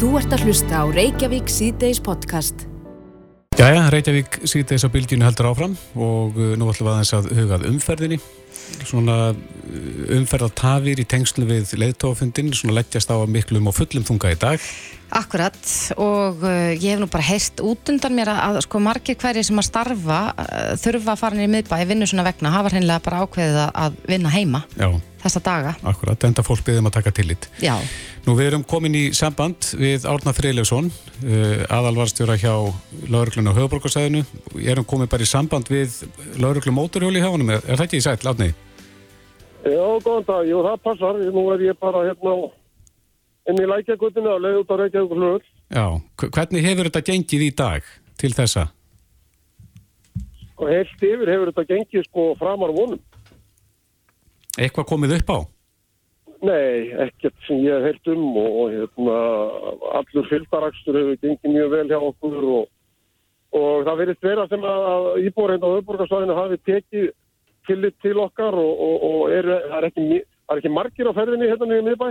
Þú ert að hlusta á Reykjavík síðdeis podcast. Jæja, Reykjavík síðdeis á bylginu heldur áfram og uh, nú ætlum við aðeins að hugað umferðinni. Svona uh, umferðartafir í tengslu við leiðtófundin, svona leggjast á miklum og fullum þunga í dag. Akkurat og uh, ég hef nú bara heyrst út undan mér að, að sko margir hverjir sem að starfa uh, þurfa að fara í miðbæ vinnu svona vegna, hafa hreinlega bara ákveðið að, að vinna heima Já, þessa daga. akkurat, enda fólk byggðum að taka tillit. Já, Nú við erum komin í samband við Árna Friðleifsson, uh, aðalvarstjóra hjá lauruglun á höfuborgarsæðinu. Ég erum komin bara í samband við lauruglum móturhjóli í hafanum, er, er það ekki í sætt, Árni? Já, góðan dag. Jú, það passar. Nú er ég bara hérna inn í lækjagutinu að leiða út á Reykjavík Já, Hv- hvernig hefur þetta gengið í dag til þessa? og heilt yfir hefur þetta gengið sko framar vonum. Eitthvað komið upp á? Nei, ekkert sem ég hef heyrt um og, og hérna, allur fylgdarakstur hefur gengið mjög vel hjá okkur og, og það verið vera sem að íbúrinn á auðborgarsvæðinu hafi tekið tillit til okkar og, og, og er, það, er ekki, er ekki margir á ferðinni hérna niður miðbæ.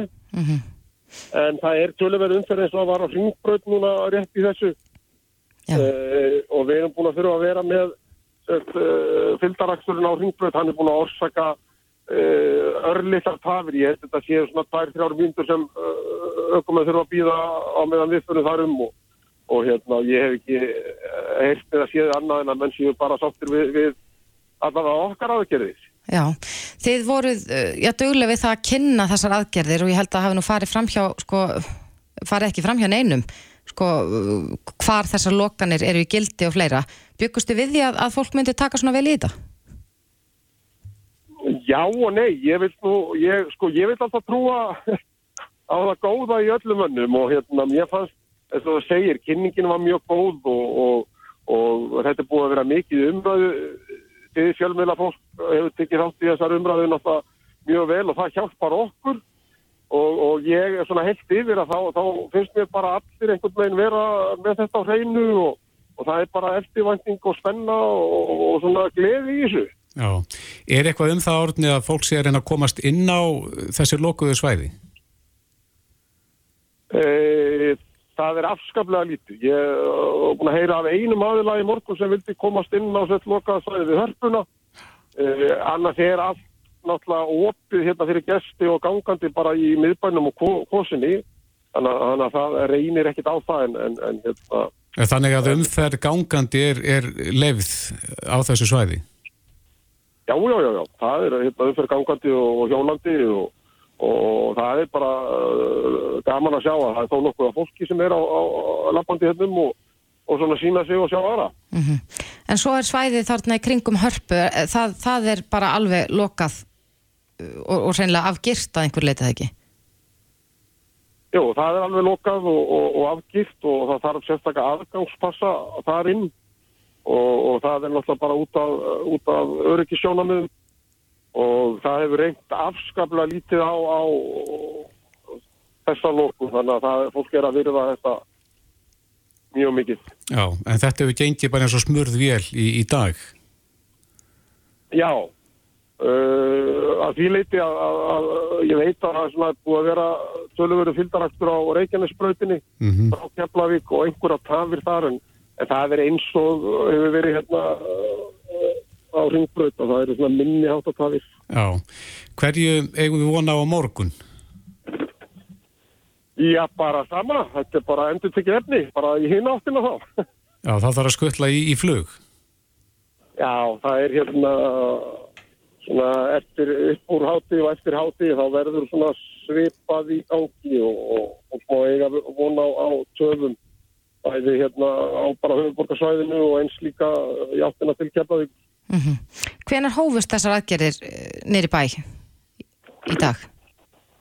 En það er töluverð umferð eins og að vara á hringbraut núna rétt í þessu. uh, og við erum búin að þurfa að vera með uh, fylgdaraksturinn á hringbröð, hann er búin að orsaka uh, örlittar tafir, ég held þetta séu svona 2-3 mínútur sem ökum að þurfa að býða á meðan við fyrir þar um og, og hérna ég hef ekki uh, heyrt eða séð annað en að menn séu bara sáttir við, við allavega okkar aðgerðis. Já. Þið voruð, uh, já, duglega við það að kynna þessar aðgerðir og ég held að hafi nú farið framhjá, sko, farið ekki framhjá neinum, sko, hvar þessar lokanir eru í gildi og fleira. Byggustu við því að, að fólk myndi taka svona vel í þetta? Já og nei, ég vil nú, ég, sko, ég vil alltaf trúa á það góða í öllum önnum og hérna, mér fannst, eins og það segir, kynningin var mjög góð og, og, og þetta búið að vera mikið umræðu, þið fjölmiðla fólk hefur tekið þátt í þessar umræðu náttúrulega mjög vel og það hjálpar okkur og, og ég er svona heilt yfir að þá, þá finnst mér bara allir einhvern veginn vera með þetta á hreinu og, og það er bara eftirvænting og spenna og, og svona gleði í þessu. Já. Er eitthvað um það orðni að fólk sé að reyna að komast inn á þessi lokuðu svæði? E, það er afskaplega lítið. Ég er búin að heyra af einum aðila í morgun sem vildi komast inn á sett lokaða svæði við hörpuna. E, annars er allt náttúrulega opið hérna fyrir gesti og gangandi bara í miðbænum og ko- kosinni. Þannig, þannig að það reynir ekkit á það en, en, en hérna, Þannig að umferð gangandi er, er lefð á þessu svæði? já, já, já, já, það er hérna umferð gangandi og, og hjólandi og, og það er bara uh, gaman að sjá að það er þó nokkuð af fólki sem er á, á, á lappandi hennum og, og svona sína sig og sjá aðra. En svo er svæðið þarna í kringum hörpu, eh, það, það er bara alveg lokað uh, og, og reynilega afgirt að einhver leitað ekki. Jú, það er alveg lokað og, og, og afgift og það þarf sérstaklega aðgangspassa þar inn. Og, og það er náttúrulega bara út af, út af öryggisjónamöðum og það hefur reynt afskaplega lítið á, á þessa lokun. Þannig að það, fólk er að virða þetta mjög mikið. Já, en þetta hefur gengið bara eins og smurð vél í, í dag. Já, uh, að því leiti að, að, að ég veit að það er búið að vera tölurveru fylgdaræktur á Reykjanesbrautinni Mm frá Keflavík og einhverja tafir þar en, en það er eins og hefur verið hérna uh, á ringbraut og það eru svona minni háttatafir. Já. Hverju eigum við vona á morgun? Já, bara sama, þetta er bara endur tekið efni, bara í hinn áttina þá. Já, það þarf að skuttla í, í flug. Já, það er hérna svona eftir upp úr háti og eftir háti þá verður svona svipað í gangi og, og, og smá eiga vona á, á töfum bæði hérna á bara höfuborgarsvæðinu og eins líka í áttina til Keflavík. Mm Hvenær hófust þessar aðgerðir uh, nýri bæ í dag?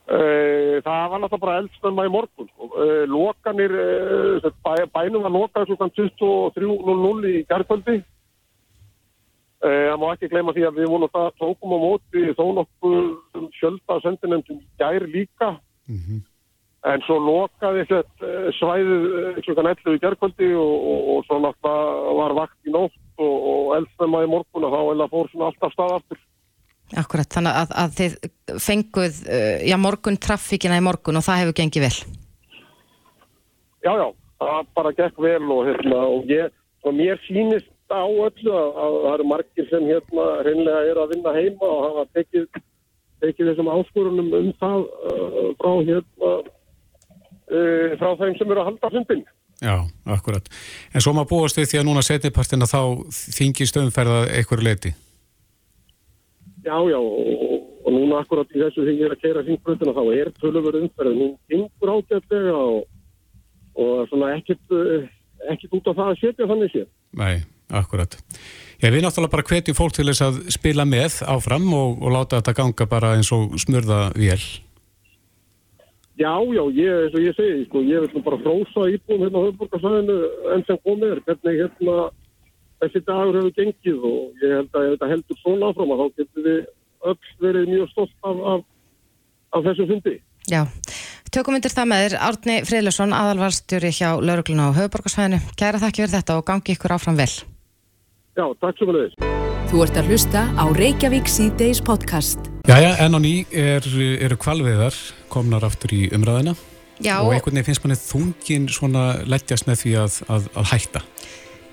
Uh, það var náttúrulega bara eldstöma í morgun. Uh, lokanir, bæ, bænum var lokað svona 23.00 í gerðkvöldi. Það má ekki gleyma því að við vonum það tókum á móti þó nokkuð fjölda sendinendum gær líka. En svo lokaði svæðið eh, klukkan 11 í gerðkvöldi og, og, og svo náttúrulega var vakt í nótt og, og eldstöma í morgun og þá fór svona alltaf stað aftur. Akkurat, þannig að, að þið fenguð uh, já, morgun traffíkina í morgun og það hefur gengið vel. já, já, það bara gekk vel og hérna, og ég, og mér sýnist á öllu að, að það eru margir sem hérna reynlega eru að vinna heima og hafa tekið, tekið þessum áskorunum um það uh, frá hérna uh, frá þeim sem eru að halda fundin. Já, akkurat. En svo maður búast við því að núna setnipartina þá þingist umferða einhverju leiti? Já, já, og, og núna akkurat í þessu því ég er að kera hringbröðuna þá er tölurverð umferð, hún hingur ágætlega og, og svona ekkert, uh, ekkert út af það að setja þannig sér. Nei, akkurat. Já, við náttúrulega bara hvetjum fólk til þess að spila með áfram og, og láta þetta ganga bara eins og smurða vél. Já, já, ég, eins og ég segi, sko, ég vil bara frósa íbúin hérna á höfðborgarsæðinu enn sem komið er, hvernig hérna þessi dagur hefur gengið og ég held að ef þetta heldur svona áfram að þá getur við öll verið mjög stolt af, af, af þessu fundi. Já, tökum undir það með þér Árni Freilusson, aðalvarstjóri hjá laurugluna á höfuborgarsvæðinu. Kæra þakki fyrir þetta og gangi ykkur áfram vel. Já, takk svo fyrir þess. Þú ert að hlusta á Reykjavík C-Days podcast. Jæja, enn á ný er, eru kvalviðar komnar aftur í umræðina Já, og einhvern veginn finnst manni þungin svona leggjast með því að, að, að hætta.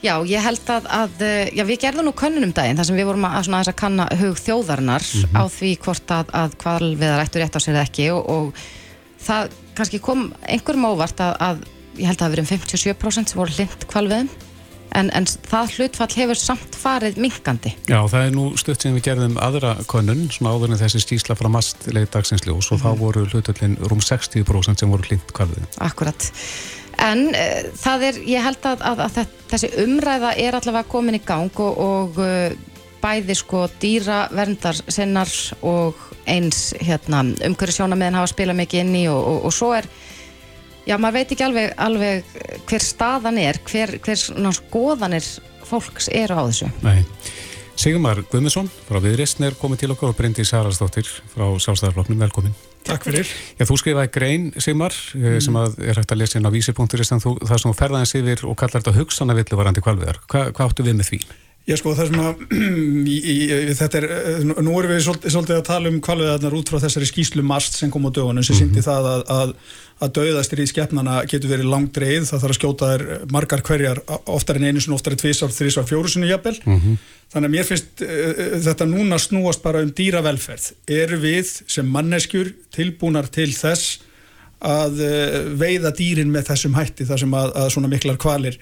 Já, ég held að, að eh, já, við gerðum nú könnunum daginn þar sem við vorum að, svona, að kanna hug þjóðarinnar á því hvort að, að hvalviðar ættu rétt á sér eða ekki og, og það kannski kom einhverjum óvart að, að ég held að það hafi verið um 57% sem voru hlind hvalviðum en, en það hlutfall hefur samt farið minkandi. Já, það er nú stutt sem við gerðum aðra könnun, svona áður en þessi stísla frá mast leið dagsins ljós og þá voru hlutullin rúm 60% sem voru hlindt kvalviðum. Akkurat. En uh, það er, ég held að, að, að þe- þessi umræða er allavega komin í gang og, og uh, bæði sko dýraverndar sinnar og eins hérna, umhverju sjónameðin hafa spilað mikið inn í og, og, og svo er, já maður veit ekki alveg, alveg hver staðan er, hver, hver skoðanir fólks eru á þessu. Nei. Sigmar Guðmundsson frá Viðristn er komið til okkar og Bryndi Sarasdóttir frá Sjálfstæðarflokknum, velkomin. Takk fyrir. Já, þú skrifaði grein, Sigmar, mm. sem að er hægt að lesa inn á vísi.is en þú, það sem þú ferðaðins yfir og kallar þetta hugsanavillu varandi kvalviðar. Hva, hvað áttu við með því? Já sko það sem að í, í, í, þetta er, eh, nú erum við svolítið, að tala um kvalviðarnar út frá þessari skýslu mast sem kom á dögunum sem mm -hmm. það að, að, að dauðastir í skeppnana getur verið langt reið, það þarf að skjóta þær margar hverjar, oftar en einu sinni, oftar en tvísar, þrísar, fjóru sinni jafnvel. Mm -hmm. þannig að mér finnst uh, þetta núna snúast bara um dýravelferð. Eru við sem manneskjur tilbúnar til þess að uh, veiða dýrin með þessum hætti þar sem að, að svona miklar kvalir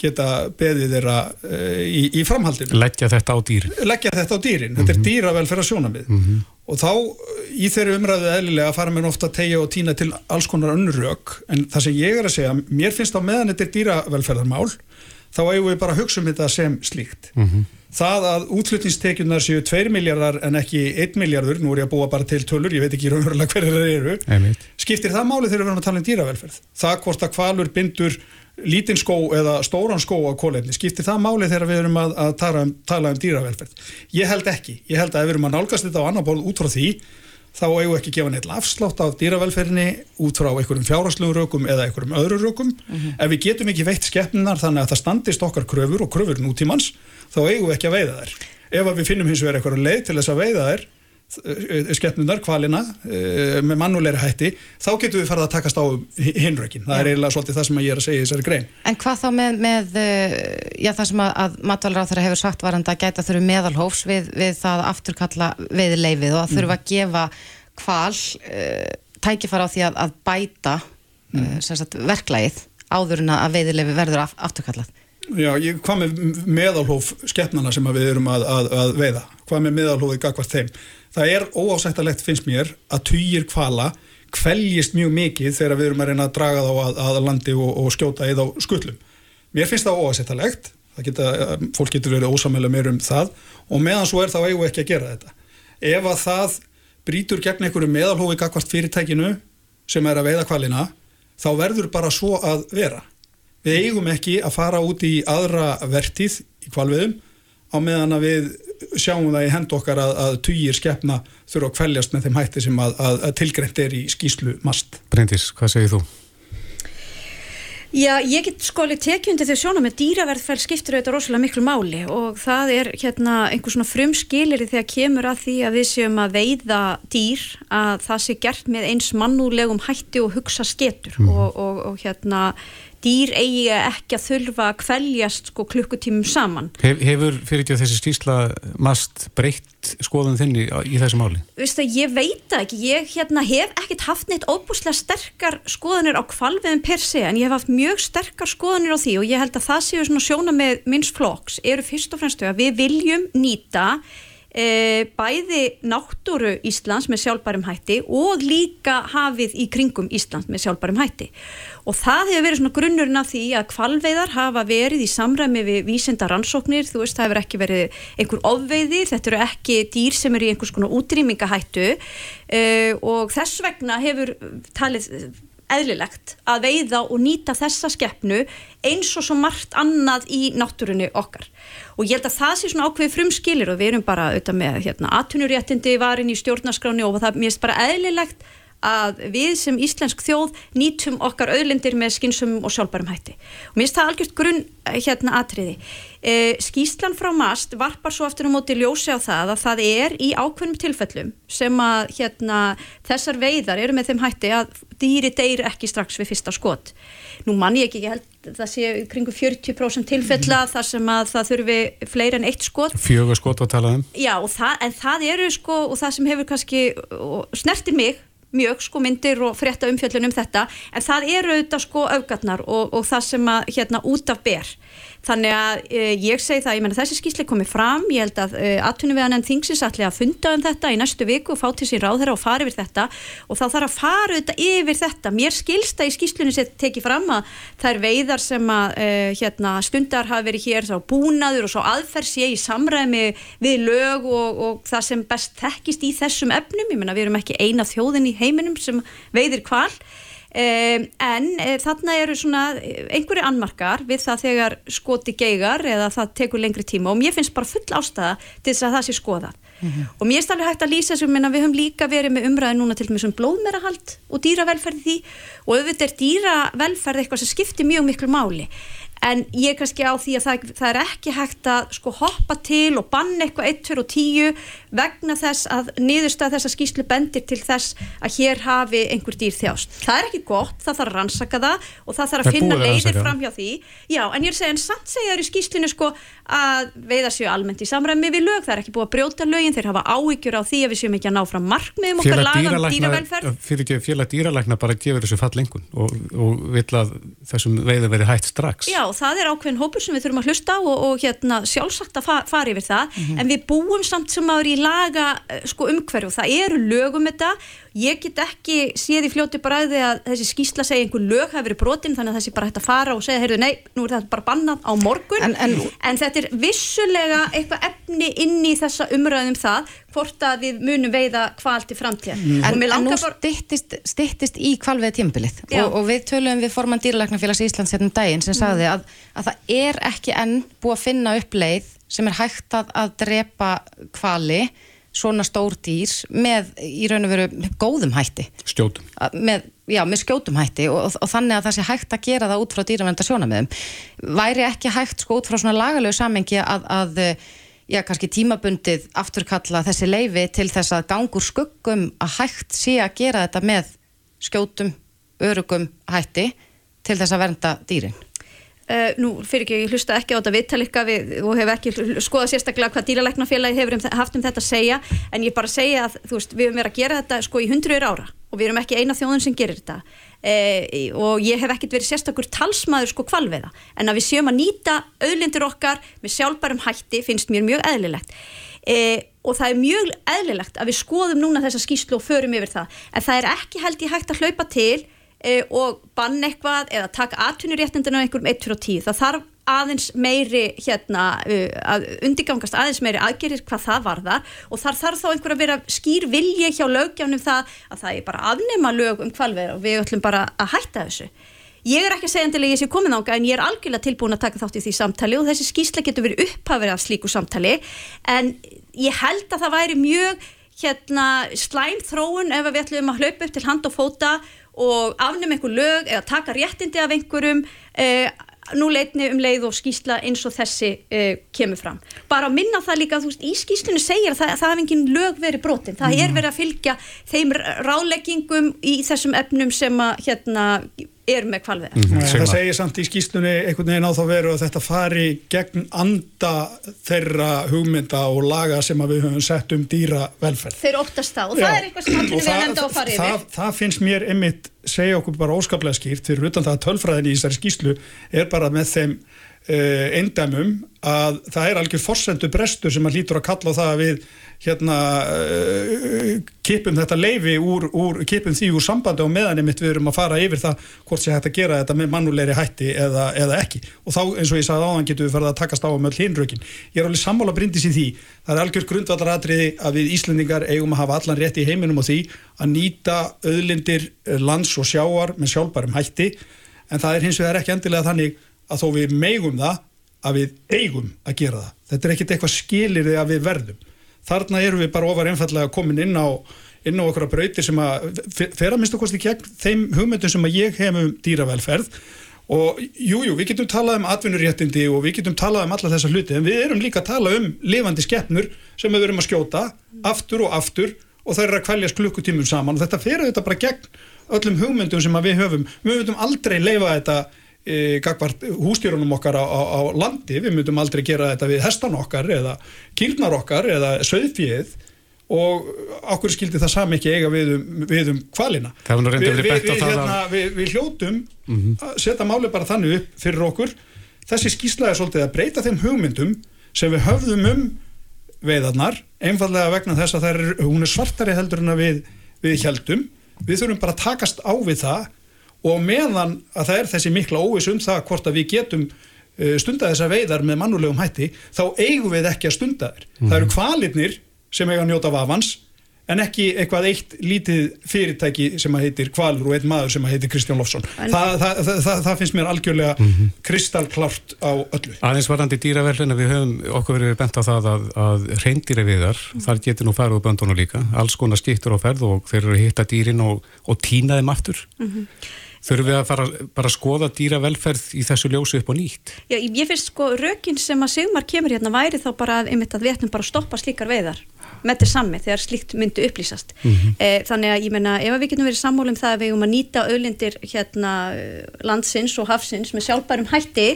geta beðið þeirra uh, í, í framhaldinu. Leggja þetta á dýrin. Leggja þetta á dýrin. Þetta er dýravelferð að sjónamið. Mm -hmm. Og þá í þeirri umræðu eðlilega fara mér ofta að tegja og týna til alls konar önnur rauk en það sem ég er að segja, mér finnst á meðan þetta er dýravelferðarmál þá eigum við bara að hugsa um þetta sem slíkt. Mm -hmm. Það að útflutningstekjunar séu 2 miljardar en ekki 1 miljardur, nú er ég að búa bara til tölur, ég veit ekki raunverulega hverju það eru, Einmitt. skiptir það máli þegar við erum að tala um dýravelferð. Það hvort að kvalur bindur lítinn skó eða stóran skó á kólefni, skiptir það máli þegar við erum að, að tala, um, tala um dýravelferð? Ég held ekki. Ég held að ef við erum að nálgast þetta á annar ból út frá því, þá eigum við ekki að gefa neitt afslátt af dýravelferðinni út frá einhverjum fjárhastlegu rökum eða einhverjum öðru rökum. Mm -hmm. Ef við getum ekki veitt skeppninar þannig að það standist okkar kröfur og kröfur nútímans, þá eigum við ekki að veiða þær. Ef við finnum hins vegar einhverju leið til þess að veiða þær, skeppnunar, kvalina með mannulegri hætti, þá getum við farið að takast á hinrökin. Það er eiginlega svolítið það sem ég er að segja í þessari grein. En hvað þá með, með já, það sem að, að matvalur á þeirra hefur sagt varandi að gæta þurfu meðalhófs við, við það að afturkalla við leifið og að þurfa að gefa kval tækifara á því að, að bæta uh, sagt, verklægið áður en að veiðileifi verður af, afturkallað. Já, ég, hvað með meðalhóf skeppnana sem við erum að, að, að veiða? Hvað með meðalhófið gagvart þeim? Það er óásættalegt finnst mér að týjir kvala kvæljist mjög mikið þegar við erum að reyna að draga þá að, að landi og, og skjóta í þá skullum. Mér finnst það óásættalegt, geta, fólk getur verið ósamlega meir um það og meðan svo er þá eigum við ekki að gera þetta. Ef að það brítur gegn einhverju meðalhófið gagvart fyrirtækinu sem er að veiða kvalina, þá verður bara svo að vera. Við eigum ekki að fara út í aðra vertíð í kvalviðum á meðan að við sjáum það í hend okkar að, að týjir skeppna þurfa að kvæljast með þeim hætti sem að, að, að tilgreint er í skýslu mast. Bryndís, hvað segir þú? Já, ég get sko alveg tekjundi þegar sjóna með dýraverðferð skiptir auðvitað rosalega miklu máli og það er hérna einhver svona frumskilir þegar kemur að því að við séum að veiða dýr að það sé gert með eins mannúlegum hætti og hugsa sketur mm. og, og, og hérna dýr eigi ekki að þurfa að kvæljast sko klukkutímum saman. Hef, hefur fyrir ekki þessi skýrsla mast breytt skoðun þinni í þessu máli? Vistu, ég veit ekki, ég hérna, hef ekkert haft neitt óbúslega sterkar skoðunir á kvalviðin per se en ég hef haft mjög sterkar skoðunir á því og ég held að það séu svona sjóna með minns flokks eru fyrst og fremst að við viljum nýta e, bæði náttúru Íslands með sjálfbærum hætti og líka hafið í kringum Íslands með sjálfbærum hætti. Og það hefur verið svona grunnurinn af því að kvalveiðar hafa verið í samræmi við vísenda rannsóknir, þú veist það hefur ekki verið einhver ofveiði, þetta eru ekki dýr sem eru í einhvers konar útrýmingahættu uh, og þess vegna hefur talið eðlilegt að veiða og nýta þessa skeppnu eins og svo margt annað í náttúrunni okkar. Og ég held að það sé svona ákveði frumskilir og við erum bara auðvitað með hérna, aðtunuréttindi varin í stjórnaskráni og það mér finnst bara eðlilegt að við sem íslensk þjóð nýtum okkar auðlindir með skinsum og sjálfbærum hætti. Og mér finnst það algjört grunn eh, hérna atriði. E, skýslan frá MAST varpar svo aftur á móti ljósi á það að það er í ákveðnum tilfellum sem að hérna, þessar veiðar eru með þeim hætti að dýri deyr ekki strax við fyrsta skot. Nú mann ég ekki, ég held það sé kringu 40% tilfella mm. þar sem að það þurfi fleira en eitt skot. Fjögur skot að tala um. Já, það, en það eru sko, og það sem hefur kannski snertir mig mjög sko myndir og frétta umfjöldun um þetta. En það eru auðvitað sko augatnar og, og það sem að hérna út af ber þannig að e, ég segi það, ég menna þessi skýsli komið fram, ég held að e, aðtunum við hann en þingsins ætli að funda um þetta í næstu viku og fá til sín ráð þeirra og fara yfir þetta. Og þá þarf að fara auðvitað yfir þetta. Mér skilsta í skýslunni sem tekið fram að er veiðar sem að e, hérna, stundar hafi verið hér þá búnaður og svo aðferð sé í samræmi við lög og, og það sem best þekkist í þessum efnum, ég menna við erum ekki eina þjóðin í heiminum sem veiðir kval Um, en e, þarna eru svona einhverju annmarkar við það þegar skoti geigar eða það tekur lengri tíma og mér finnst bara full ástæða til þess að það sé skoða mm -hmm. og mér er staflega hægt að lýsa þessum við höfum líka verið með umræði núna til þessum blóðmerahald og dýravelferði því og auðvitað er dýravelferði eitthvað sem skiptir mjög miklu máli en ég er kannski á því að það, það er ekki hægt að sko hoppa til og banna eitthvað 1, 2 og 10 vegna þess að niðurstað þess að skýslu bendir til þess að hér hafi einhver dýr þjást. Það er ekki gott, það þarf að rannsaka það og það þarf að finna leiðir fram hjá því. Já, en ég er að segja, en samt segja þér í skýslinu sko að veiða séu almennt í samræmi við lög, það er ekki búið að brjóta lögin, þeir hafa áhyggjur á því að við séum ekki að ná fram markmiðum okkar lagan um dýravelferð. Félag dýralækna bara gefur þessu fall lengun og, og vill að þessum veiða veri hægt strax. Já, það er ákveðin hópur sem við þurfum að hlusta og, og hérna, sjálfsagt að fara, fara yfir það mm -hmm. en við búum samt sem aður í laga eh, sko, umhverju og það eru lögum þetta ég get ekki séð í fljóti bræði að þessi skýsla segja einhver lög hafi verið brotin þannig að þessi bara hægt að fara og segja heyrðu nei, nú er þetta bara bannað á morgun. En, en, en þetta er vissulega eitthvað efni inn í þessa umræðum það hvort að við munum veiða kval til framtíða mm. En, en nú stittist, stittist í kvalveið tímbilið og, og við töluðum við forman dýralagnafélags Íslands hérna um daginn sem mm. sagði að, að það er ekki enn búið að finna upp leið sem er hægt að, að drepa kvali svona stór dýr með í raun og veru góðum hætti. Skjótum. Með, já, með skjótum hætti og, og, og þannig að það sé hægt að gera það út frá dýravenda sjónamöðum væri ekki hægt sko út frá svona lagalögu samengi að, að já, kannski tímabundið afturkalla þessi leifi til þess að gangur skuggum að hægt sé að gera þetta með skjótum, örugum hætti til þess að vernda dýrin Uh, nú fyrir ekki, ég hlusta ekki á þetta viðtalikka við, og hef ekki skoðað sérstaklega hvað dýralæknafélagi hefur um, haft um þetta að segja en ég bara segja að veist, við höfum verið að gera þetta sko í hundruður ára og við erum ekki eina þjóðun sem gerir þetta. Uh, og ég hef ekkert verið sérstakur talsmaður sko kvalveða en að við séum að nýta auðlindir okkar með sjálfbærum hætti finnst mér mjög eðlilegt. Uh, og það er mjög eðlilegt að við skoðum núna þessa skýslu og förum yfir það. En það er ekki held ég hægt að hlaupa til e, og bann eitthvað eða taka aðtunuréttindinu á einhverjum 1 fyrir 10 það þarf aðeins meiri hérna, uh, að undirgangast aðeins meiri aðgerir hvað það varðar og þar þarf þá einhver að vera skýr vilji hjá lögjafnum það að það er bara afnema lög um kvalveð og við ætlum bara að hætta þessu. Ég er ekki að segja endilega ég sé komin ánga en ég er algjörlega tilbúin að taka þátt í því samtali og þessi skýsla getur verið upphafið af slíku samtali. En ég held að það væri mjög hérna, slæm þróun ef við ætlum að hlaupa upp til hand og fóta og afnum einhver lög eða taka réttindi af einhverjum eh, nú leitni um leið og skýsla eins og þessi eh, kemur fram. Bara að minna það líka, þú veist, í skýslunni segir að það, það hef engin lög verið brotin. Það er verið að fylgja þeim ráleggingum í þessum efnum sem að hérna eru með kvalviðar. Mm. Sigmar. Það segir samt í skýslunni einhvern veginn á þá veru að þetta fari gegn anda þeirra hugmynda og laga sem við höfum sett um dýra velferð. Þeir óttast það og Já. það er eitthvað sem allir við það- nefnda á fara það, yfir. það finnst mér einmitt segja okkur bara óskaplega skýrt fyrir utan það að tölfræðin í þessari skýslu er bara með þeim eindæmum að það er algjör forsendu brestur sem að lítur að kalla á það að við hérna uh, kipum þetta leifi úr, úr kipum því úr sambandi og meðan einmitt við erum að fara yfir það hvort sé hægt að gera þetta með mannulegri hætti eða, eða ekki. Og þá eins og ég sagði áðan getum við farið að takast á um öll hinrökin ég er alveg sammála brindis í því. Það er algjör grundvallaratriði að við Íslendingar eigum að hafa allan rétt í heiminum og því að nýta auðlindir eh, lands og sjáar með sjálfbærum hætti. En það er hins vegar ekki endilega þannig að þó við megum það að við eigum að gera það. Þetta er ekkit eitthvað skilir að við verðum. Þarna erum við bara ofar einfallega komin inn á inn á okkur brautir sem að fer að minnstu kosti gegn þeim hugmyndum sem að ég hef um dýravelferð. Og jújú, jú, við getum talað um atvinnuréttindi og við getum talað um alla þessa hluti en við erum líka að tala um lifandi skeppnur sem við erum að skjóta aftur og aftur og það er að kvæljast klukkutímum saman. Og þetta fer þetta bara gegn öllum hugmyndum sem að við höfum. Við myndum aldrei leifa þetta e, gagvart hústjórunum okkar á, á, á landi, við myndum aldrei gera þetta við hestan okkar eða kýrnar okkar eða söðfíð og okkur skildi það sami ekki eiga við um, við um kvalina reyndar við, við, hérna, við, við hljótum að setja máli bara þannig upp fyrir okkur. Þessi skýrsla er svolítið að breyta þeim hugmyndum sem við höfðum um veiðarnar, einfallega vegna þess að er, hún er svartari heldur en að við, við heldum, við þurfum bara að takast á við það og meðan að það er þessi mikla óviss um það hvort að við getum uh, stunda þessar veiðar með mannulegum hætti, þá eigum við ekki að stunda þær. Það eru kvalirnir sem eiga að njóta vafans en ekki eitthvað eitt lítið fyrirtæki sem að heitir Kvalur og einn maður sem að heitir Kristján Lofsson. Það, það, það, það, það finnst mér algjörlega Mhm. kristalklart á öllu. Aðeins varandi dýraverlina, við höfum okkur verið bent á það að, að reyndýra viðar, þar getur nú farið úr böndunum líka, alls konar skiptur á ferð og þeir eru að hitta dýrin og, og týna þeim aftur. Þurfum við að fara bara að skoða dýravelferð í þessu ljósu upp og nýtt? Já, ég finnst sko rökin sem að Sigmar kemur hérna væri þá bara að, einmitt að við ættum bara að stoppa slíkar veiðar með til sammi þegar slíkt myndi upplýsast e, þannig að ég menna ef við getum verið sammála um það að við eigum að nýta auðlindir hérna landsins og hafsins með sjálfbærum hætti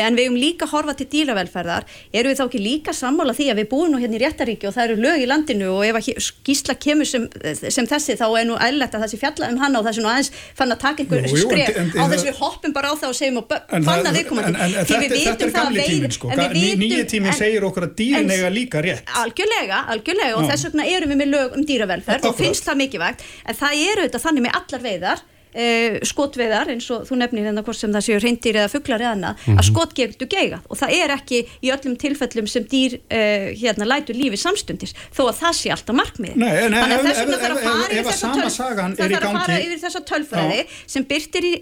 en við eigum líka að horfa til dýravelferðar eru við þá ekki líka sammála því að við búum nú hérna í réttaríki og það eru lög í landinu og ef að skýrsla kemur sem, sem þessi þá er nú eðlilegt að það sé fjalla um hana og það sé nú aðeins fann að taka einhver skref á þess að við hoppum bara á það og segjum og viðkomandi en, en, en Því við vitum það að tíminn sko, en við Ný- vitum- nýji tíminn segir okkur að dýrin eiga líka rétt. Algjörlega, algjörlega og þess vegna erum við með lög um dýravelferð og finnst það mikilvægt. En það eru þetta þannig með allar veiðar Uh, skotveiðar eins og þú nefnir hérna hvort sem það séu reyndir eða fuglar eða annað Mhm. að skot getur geigað og það er ekki í öllum tilfellum sem dýr uh, hérna lætur lífi samstundis þó að það sé alltaf markmiði þannig að þess vegna þarf að fara yfir þessa sama töl- sagan það í þarf að fara yfir þessa tölfræði sem byrtir í,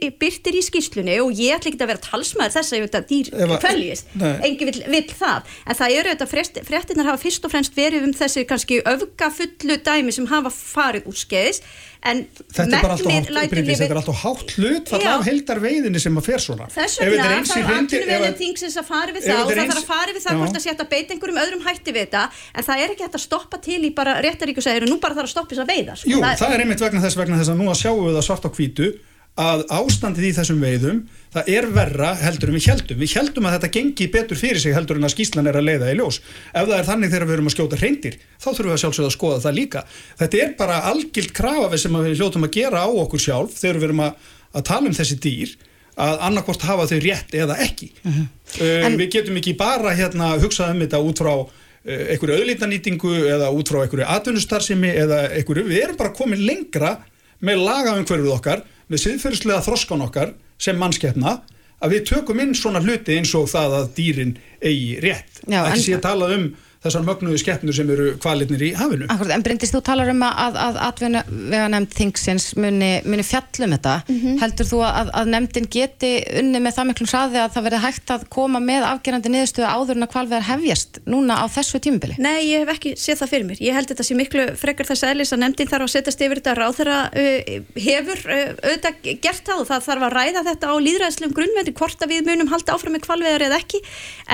skýslunni og ég ætla ekki að vera talsmaður þess að þetta dýr Nei. engi vill, vill það. En það eru þetta frest, fréttinar hafa fyrst og fremst verið um þessi kannski öfgafullu dæmi sem hafa farið úr skeiðis en Þetta er bara alltaf megnið þetta er alltaf hátt hlutfall Já. af heildar veiðinni sem að fer svona Þess vegna er þarf að- þingsins að fara við það og það þarf að fara við það hvort að beita einhverjum öðrum hætti við þetta en það er ekki hægt að stoppa til í bara réttaríku segir nú bara þarf að stoppa þess að veiða sko. Jú, það er einmitt vegna þess vegna þess að nú að sjáum við það svart á hvítu að ástandið í þessum veiðum það er verra heldur en við heldum við heldum að þetta gengi betur fyrir sig heldur en að skýslan er að leiða í ljós. Ef það er þannig þegar við erum að skjóta reyndir þá þurfum við að sjálfsögða að skoða það líka. Þetta er bara algilt krafa við sem við hljótum að gera á okkur sjálf þegar við erum að, að tala um þessi dýr að annarkvort hafa þau rétt eða ekki. Uh, En- við getum ekki bara hérna hugsað um þetta út frá uh, einhverju auðlítanýtingu eða út frá einhverju einhverju, við siðferðislega þroskan okkar sem mannskeppna að við tökum inn svona hluti eins og það að dýrin eigi rétt. Já, ekki sé að tala um þessar mögnuðu skeppnur sem eru kvalitnir í hafinu. Akkurat, en Bryndis, þú talar um að, að atvinna nefnd þingsins muni, muni fjallum þetta. Heldur þú að, að nefndin geti unni með það miklum hraði að það verði hægt að koma með afgerandi niðurstöðu áður en að kvalveðar hefjast núna á þessu tímubili? Nei, ég hef ekki séð það fyrir mér. Ég held þetta sé miklu frekar þess aðlis að nefndin þarf að setjast yfir þetta ráð þeirra uh, hefur uh, auðvitað gert það og það þarf að ræða þetta á líðræðslegum grunnvendi hvort að við munum halda áfram með kvalveðar eða ekki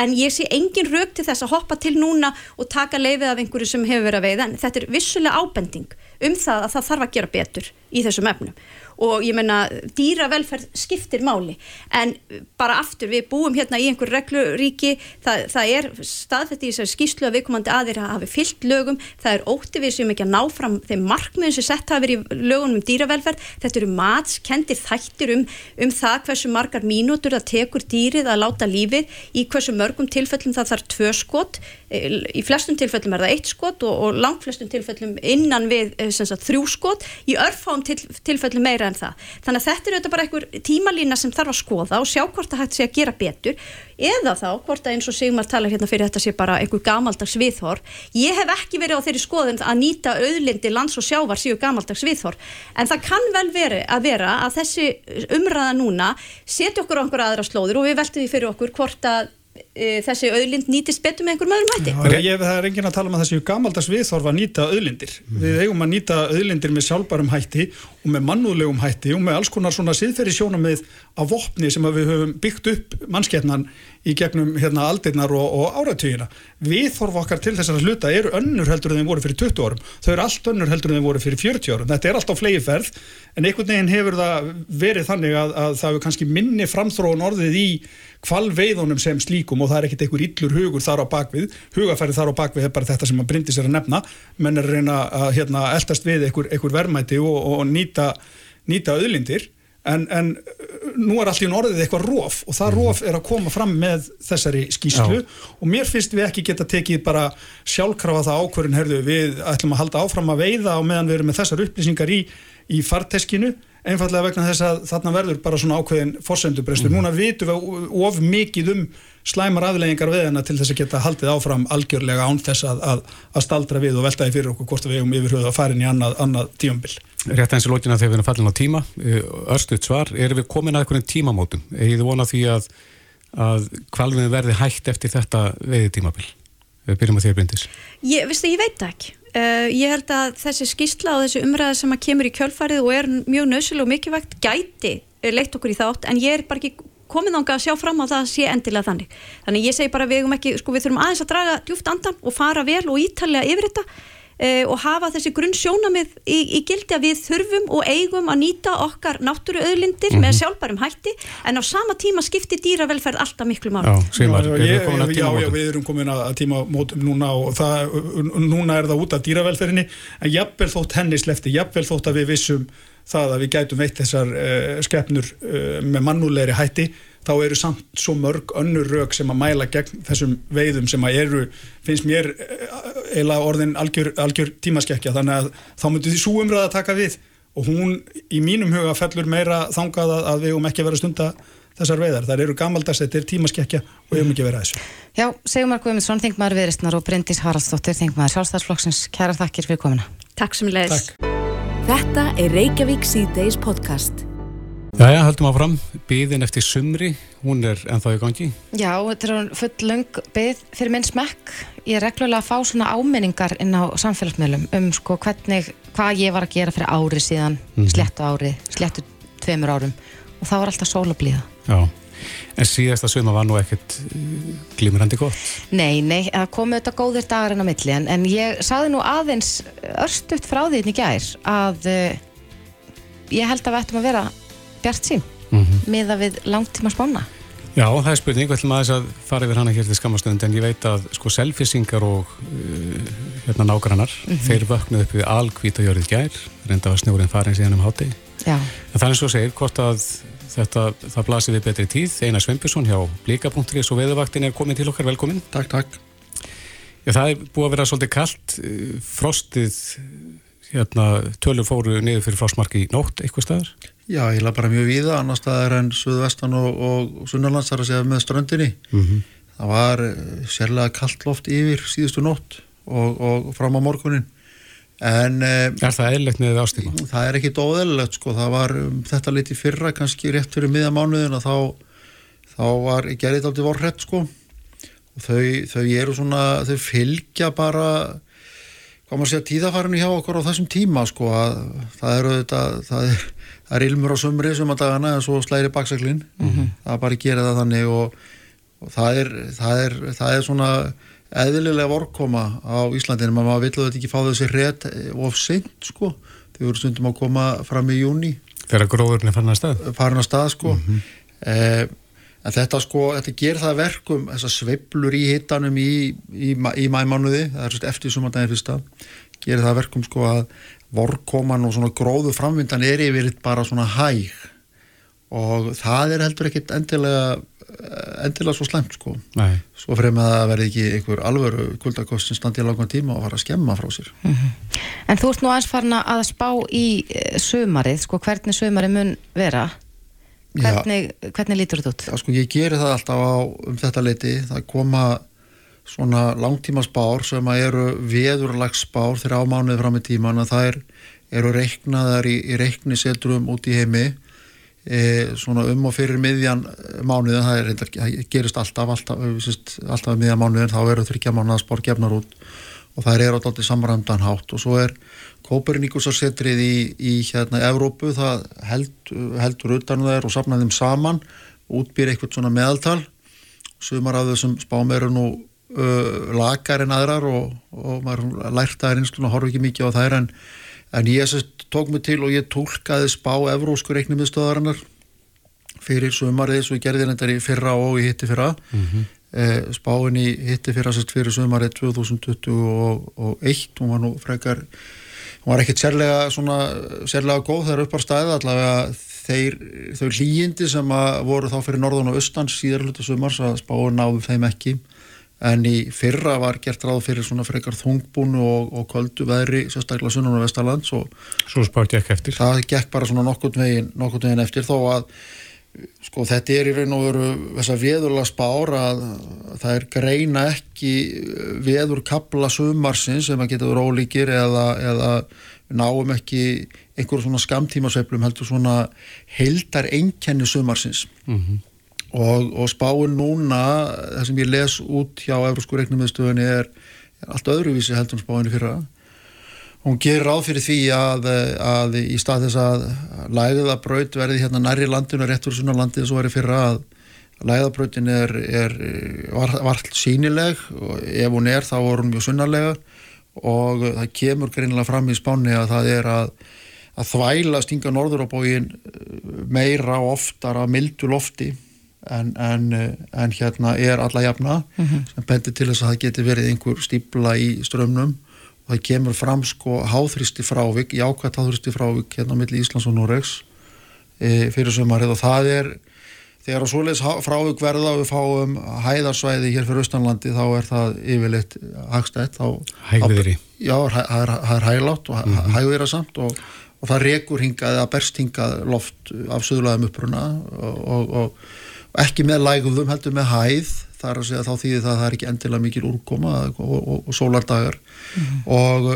en ég sé engin rauk til þess að hoppa til núna og taka leifið af einhverju sem hefur verið að veiða. En þetta er vissulega ábending um það að það þarf að gera betur í þessum efnum og ég menna dýravelferð skiptir máli. En bara aftur við búum hérna í einhver regluríki. Það, það er staðfætt í þessari skýslu að viðkomandi aðeir hafi fyllt lögum. Það er ótti við sem ekki að ná fram þeim markmiðin sem sett hafi verið í lögunum um dýravelferð. Þetta eru matskendir þættir um, um það hversu margar mínútur það tekur dýrið að láta lífið. Í hversu mörgum tilfellum það þarf tvö skot. Í flestum tilfellum er það eitt skot og, og langt flestum tilfellum innan við sagt, þrjú skot. Í örfáum til, tilfellum meira en það. Þannig að þetta er auðvitað bara einhver tímalína sem þarf að skoða og sjá hvort það hægt sé að gera betur eða þá hvort að eins og Sigmar talar hérna fyrir þetta sé bara einhver gamaldags viðhor ég hef ekki verið á þeirri skoðun að nýta auðlindi lands og sjávar séu gamaldags viðhor en það kann vel veri að vera að þessi umræða núna setja okkur á einhver aðra slóður og við veltum því fyrir okkur hvort að þessi auðlind nýtist betur með einhverjum öðrum hætti? Já, ég, það er engin að tala um að þessi gamaldags viðþorfa að nýta auðlindir. Mm. við eigum að nýta auðlindir með sjálfbærum hætti og með mannúðlegum hætti og með alls konar svona siðferði sjónamið af vopni sem við höfum byggt upp mannskeppnan í gegnum hérna, aldirnar og, og áratugina. Viðþorfa okkar til þessara hluta eru önnur heldur en þeim voru fyrir 20 árum. Þau eru allt önnur heldur en þeim voru fyrir 40 árum. Þetta er allt á flegi ferð en einhvern veginn hefur það verið þannig að, að það hefur kannski minni framþróun orðið í kvalveiðunum sem slíkum og það er ekkert einhver illur hugur þar á bakvið hugafærið þar á bakvið er bara þetta sem að brindi sér að nefna. Menn er að reyna að hérna, eldast við einhver, einhver verðmæti og, og nýta, nýta auðlindir. En, en nú er allir orðið eitthvað róf og það róf er að koma fram með þessari skýslu Já. og mér finnst við ekki geta tekið bara sjálfkrafa það ákverðin herðu við ætlum að halda áfram að veiða og meðan við erum með þessar upplýsingar í, í farteskinu einfallega vegna þess að þarna verður bara svona ákveðin fórsendubrestur. Mm. Núna vitum við of mikið um slæmar afleggingar við hennar til þess að geta haldið áfram algjörlega án þess að, að, að staldra við og veltaði fyrir okkur hvort við hefum yfirhauð að fara inn í annað, annað tíumbil. Rétt eins og lókina þegar við erum fallin á tíma, örstuðt svar, erum við komin að einhvern tímamótum? Egið vona því að, að kvalviðin verði hægt eftir þetta veiði tímabil? Við byrjum að því að bryndis. Ég, vistu, ég veit ekki. Uh, ég held að þessi skýrsla og þessi umræða sem að kemur í kjölfarið og er mjög nöðsölu og mikilvægt gæti leitt okkur í þátt en ég er bara ekki komið ánga að sjá fram á það sé endilega þannig. Þannig ég segi bara við, ekki, sko, við þurfum aðeins að draga djúft andan og fara vel og ítalega yfir þetta og hafa þessi grunn sjónamið í, í gildi að við þurfum og eigum að nýta okkar náttúruauðlindir mm -hmm. með mhm. sjálfbærum hætti en á sama tíma skiptir dýravelferð alltaf miklu máli. Já, Sigmar, já, já, já, við erum komin að tíma mótum núna og það, núna er það út af dýravelferðinni en jafnvel þótt henni slefti, jafnvel þótt að við vissum það að við gætum veitt þessar uh, skepnur uh, með mannulegri hætti þá eru samt svo mörg önnur rauk sem að mæla gegn þessum veiðum sem að eru, finnst mér eh, eiginlega orðin algjör, algjör tímaskekkja þannig að þá myndir því svo umræða að taka við og hún í mínum huga fellur meira þangað að við um ekki að vera stunda þessar veiðar. Það eru gamaldags, þetta er tímaskekkja og við um ekki að vera þessu. Já, Sigmar Guðmundsson, þingmaður viðristnar og Bryndís Haraldsdóttir, þingmaður sjálfstæðsflokksins. Kæra þakkir fyrir komina. Takk sem leiðis. Þetta er Reykjavík C-Days podcast. Jæja, höldum áfram, byðin eftir sumri, hún er ennþá í gangi. Já, þetta er full lung byð fyrir minn smekk. Ég er reglulega að fá svona áminningar inn á samfélagsmiðlum um sko hvernig, hvað ég var að gera fyrir ári síðan, mm -hmm. slettu ári, slettu tveimur árum og það var alltaf sólablíða. Já, en síðasta suma var nú ekkert uh, glimrandi gott. Nei, nei, það komu þetta góðir dagar inn á milli en, en ég saði nú aðeins örstuft frá því þetta í gær að uh, ég held að við ættum að vera bjart sín mm -hmm. miða við langtíma spána Já, það er spurning, við ætlum aðeins að fara yfir hana hér til skamastund en ég veit að sko selfisingar og uh, hérna nágrannar, mm -hmm. þeir vöknuð upp við algvíta jörðið gær, reynda var snjórin farin síðan um háti en það er svo segir hvort að þetta, það blasir við betri tíð, Einar Sveinbjörnsson hjá Blíka.is og veðuvaktin er komin til okkar, velkomin. Takk, takk. Já, það er búið að vera svolítið kallt, uh, frostið hérna, tölur fóru niður fyrir frostmarki í nótt eitthvað staðar Já, ég laði bara mjög víða, annar staðar en Suðvestan og, og Sunnarlands þar að segja með ströndinni. Mm -hmm. það var eh, sérlega kallt loft yfir síðustu nótt og, og fram á morgunin en eh, Er það eðlilegt með ástíma? það er ekki dóðelilegt sko, það var um, þetta liti fyrra kannski rétt fyrir miðamánuðin og þá, þá var gerðið aldrei vorrætt sko og þau, þau eru svona, þau fylgja bara hvað maður segja tíðafarinu hjá okkur á þessum tíma sko að það eru þetta, það er, það er ilmur á sumri sem að dagana en svo slæri baksaklinn það er bara að gera það þannig og, og það, er, það, er, það er svona eðlilega vorkoma á Íslandinu, maður vill að þetta ekki fá þessi rétt of seint sko. Þau eru stundum að koma fram í júni Þegar gróðurinn er fann að stað? farin að stað sko. Eh, en þetta sko, þetta ger það að verkum þessar sveiflur í hittanum í, í, í mæmánuði, það er sérst eftir sumandaginn fyrsta, gerir það að verkum sko að vorkoman og svona gróðu framvindan er yfir bara svona hæg og það er heldur ekkit endilega endilega svo slæmt sko Nei. svo fremið að það verði ekki einhver alvöru kuldakost sem standi í langan tíma og fara að skemma frá sér En þú ert nú aðeins farin að spá í eh, sumarið, sko, hvernig sumarið mun vera? Hvernig, hvernig lítur þetta út? Já, sko, ég geri það alltaf á um þetta leiti, það koma svona langtímaspár sem að eru veðurlagsspár þegar ámánuði fram í tíman að það er, eru reiknaðar í, í reiknisetrum út í heimi. E, svona um og fyrir miðjan mánuðin, það, er, það gerist alltaf alltaf, síst, alltaf um miðjan mánuðin þá eru þryggja mánuða spár gefnar út og það er alltaf samræmdan hátt. Og svo er Kopernikusarsetrið í, í hérna Evrópu, það held, heldur utan þær og safnaði þeim saman. Útbýr eitthvað svona meðaltal. Sumar af þessum spám eru nú uh, lakar en aðrar og, og maður lært að reynslun og horfa ekki mikið á þær. En, en ég sest, tók mig til og ég tólkaði spá evrósku reiknumiðstöðarinnar fyrir sumarið svo ég gerði þetta í fyrra og í hitti fyrra. Mm spáin í hitti fyrra sest fyrir sumarið 2021 hún var nú frekar hún var ekkert sérlega svona sérlega góð þegar upp á stæði allavega þeir, þau hlýjindi sem að voru þá fyrir norðan og austan síðar hluta sumars að spáin náðu þeim ekki en í fyrra var gert ráð fyrir svona frekar þungbúnu og, og köldu veðri sérstaklega sunnan og vestalands og Svo spátt ég ekki eftir. það gekk bara svona nokkurt veginn, nokkurt veginn eftir þó að sko þetta er í raun og veru þessar veðurlega spár að það er greina ekki veður kapla sumarsins sem að geta verið ólíkir eða, eða náum ekki einhverjum svona skamtímasveiflum heldur svona heildar einkenni sumarsins og, og spáin núna það sem ég les út hjá Eurósku reiknumiðstöðunni er, er allt öðruvísi heldur en spáin í fyrra hún gerir ráð fyrir því að, að í stað þess að lægðabraut verði hérna nærri landinu rétt fyrir svona landið svo verið fyrra að lægðabrautin er, er var, var sínileg og ef hún er þá er hún mjög sunnarlega og það kemur greinilega fram í spáni að það er að, að þvæla stinga norður á bógin meira og oftar að mildu lofti en, en, en hérna er alla jafna sem bendir til þess að það geti verið einhver stípla í strömmnum og það kemur fram sko háþrýsti frávik, jákvæmt háþrýsti frávik hérna milli Íslands og Noregs e, fyrir sömarið og það er þegar að svoleiðis há- frávik verða og við fáum hæðarsvæði hér fyrir austanlandi þá er það yfirleitt hagstætt. Hægviðri. Já, það er, það er hæglátt og mm hægviðra samt og, og það rekur hingað eða berst hingað loft af söðulegum uppruna og, og, og, ekki með lægðum heldur með hæð þar að segja þá þýðir það að það er ekki endilega mikil úrkoma og, og, og sólardagar og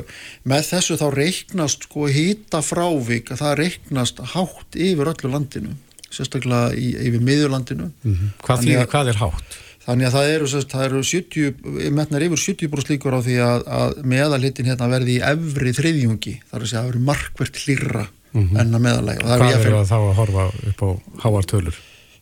með þessu þá reiknast sko hýta frávik að það reiknast hátt yfir öllu landinu sérstaklega í, yfir miðurlandinu Hvað, Þannig þýðir, að- hvað er hátt? Þannig að það eru, sérst, það eru 70, metnar yfir 70% líkur á því að, að meðalhitin hérna verði í efri þriðjungi, þar að segja að það verði markvert hlýrra enn að meðalega. Og það Hvað er er ég það þá að horfa upp á háar tölur?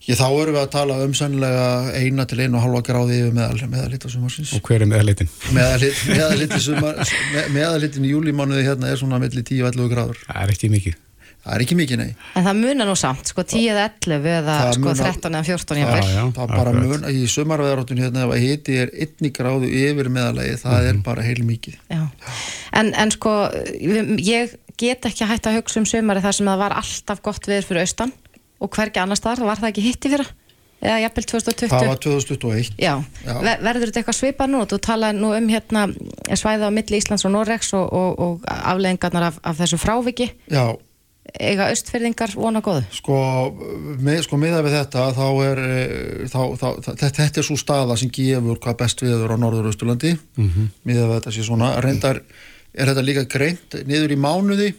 Ég þá erum við að tala um sennilega eina til einu og halva gráði yfir meðal, meðalhita sumarsins. Og hver er meðleitin? Meðalhit, meðalhiti sumar, með, meðalhitin í júlímánuði hérna er svona milli 10-11 gráður. Það er ekki mikið. Það er ekki mikið, nei. En það munar nú samt, sko 10 eða 11 eða Það sko munar- 13 eða 14 Já, jafnvel. já, Það bara akkurat. mun, í sumarveðaróttun hérna ef að hiti er einni gráðu yfir meðalagi, það er bara heil mikið. Já. En, en sko, ég get ekki hægt að hugsa um sömari þar sem það var alltaf gott viður fyrir austan og hvergi annars þar, var það ekki hitti fyrir? Eða jafnvel 2020? Það var 2021. Já, Já. Ver, verður þetta eitthvað svipað nú? Þú talaði nú um hérna svæða á milli Íslands og Noregs og, og, og afleðingarnar af, af þessu fráviki. Já, eiga austfyrðingar vona góðu? Sko, með, sko miða við þetta þá er eh, þá, þá, þetta, þetta er svo staða sem gefur hvað best viður á norður Östurlandi mm -hmm. miða við þetta sé svona reyndar er þetta líka greint niður í mánuði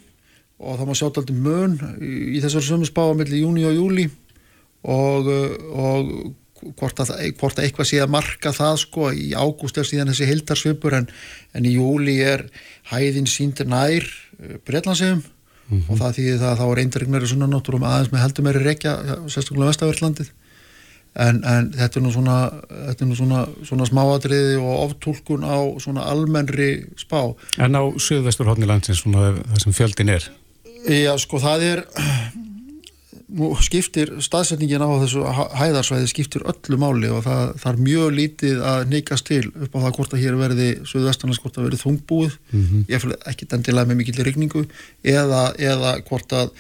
og það má sjá alltaf mun í, þessar sömu spá á milli júni og júli og, og hvort að, hvort að eitthvað sé að marka það sko í ágúst er síðan þessi hildarsvipur en, en í júli er hæðin síndir nær eh, Breitlandsegum mm -hmm. og það þýðir það að þá er eindregnari sunnanóttur og aðeins með heldur meiri rekja sérstaklega vestaverðlandið en, en þetta er nú svona, svona, svona smáadriði og oftúlkun á svona almennri spá En á söðvesturhóttni landsins svona það sem fjöldin er? Já sko það er nú skiptir staðsetningin á þessu hæðarsvæði skiptir öllu máli og það, það er mjög lítið að neikast til upp á það hvort að hér verði söðvestanlands hvort að verði þungbúið mm -hmm. ég fylg ekki dendilega með mikill regningu eða, eða hvort að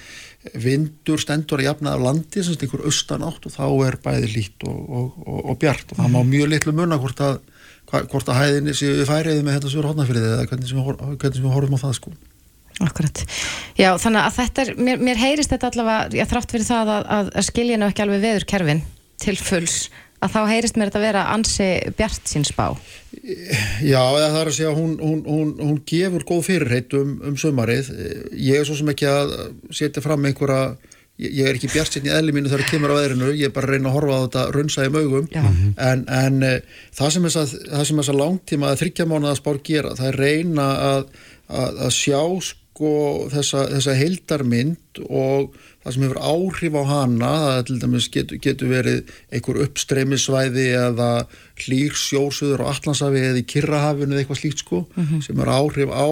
vindur stendur að jafna af landi sem einhver austan átt og þá er bæði lít og, og, og, og bjart. Og það má mjög litlu munna hvort að hvort að hæðinni séu færiði með þetta sögur hodnafyrir eða hvernig sem við horfum á það sko Akkurat. Já, þannig að þetta er, mér, mér heyrist þetta allavega, ég þrátt fyrir það að, að, að skilja nú ekki alveg veður kerfin til fulls, að þá heyrist mér þetta að vera ansi bjart sín spá. Já, það er að segja, hún, hún, hún, hún gefur góð fyrirheit um, um sömarið. Ég er svo sem ekki að setja fram einhverja, ég er ekki bjart sín í eðli mínu þegar það kemur á veðrinu, ég er bara að reyna að horfa á þetta raunsa í mögum, en, en það sem þess að langtíma að þryggja mánuða spár gera, það er reyna að, að, að sjá sko þessa, þessa heildarmynd og það sem hefur áhrif á hana, það til dæmis getur, getur verið einhver uppstreymisvæði eða hlýrsjósuður á Allandsafi eða í Kirrahafinu eða eitthvað slíkt sko mm -hmm. sem er áhrif á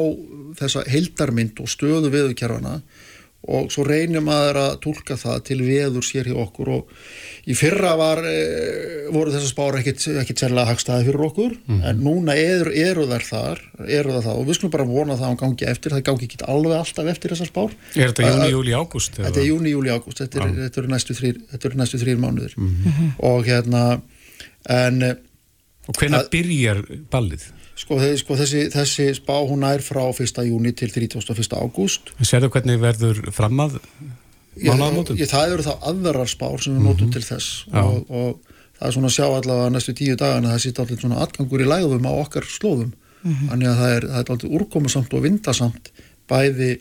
þessa heildarmynd og stöðu viðurkerfana og svo reynir maður að tólka það til veður sér hjá okkur. Og í fyrra var, e, voru þessar spára ekkit sérlega hagstaði fyrir okkur. Mm. en núna eru, eru þær þar eru það það. Og við skulum bara vona það að hann gangi eftir. Það gangi ekki alveg alltaf eftir þessar spár. Er þetta júni, júli, ágúst? Þetta er júni, júli, ágúst. Þetta er, er næstu þrýr, þrýr mánuður mm og hérna en Og hvenna byrjar ballið? Sko, sko þessi, þessi spá hún er frá 1. júni til 31. ágúst Serðu hvernig verður framað mánaðamótum? Það eru þá aðverðar spár sem við notum mm -hmm. til þess og, og það er svona að sjá allavega næstu tíu dagana það sýtt allir svona atgangur í lægum á okkar slóðum mm -hmm. þannig að það er, það er allir úrkomusamt og vindasamt bæði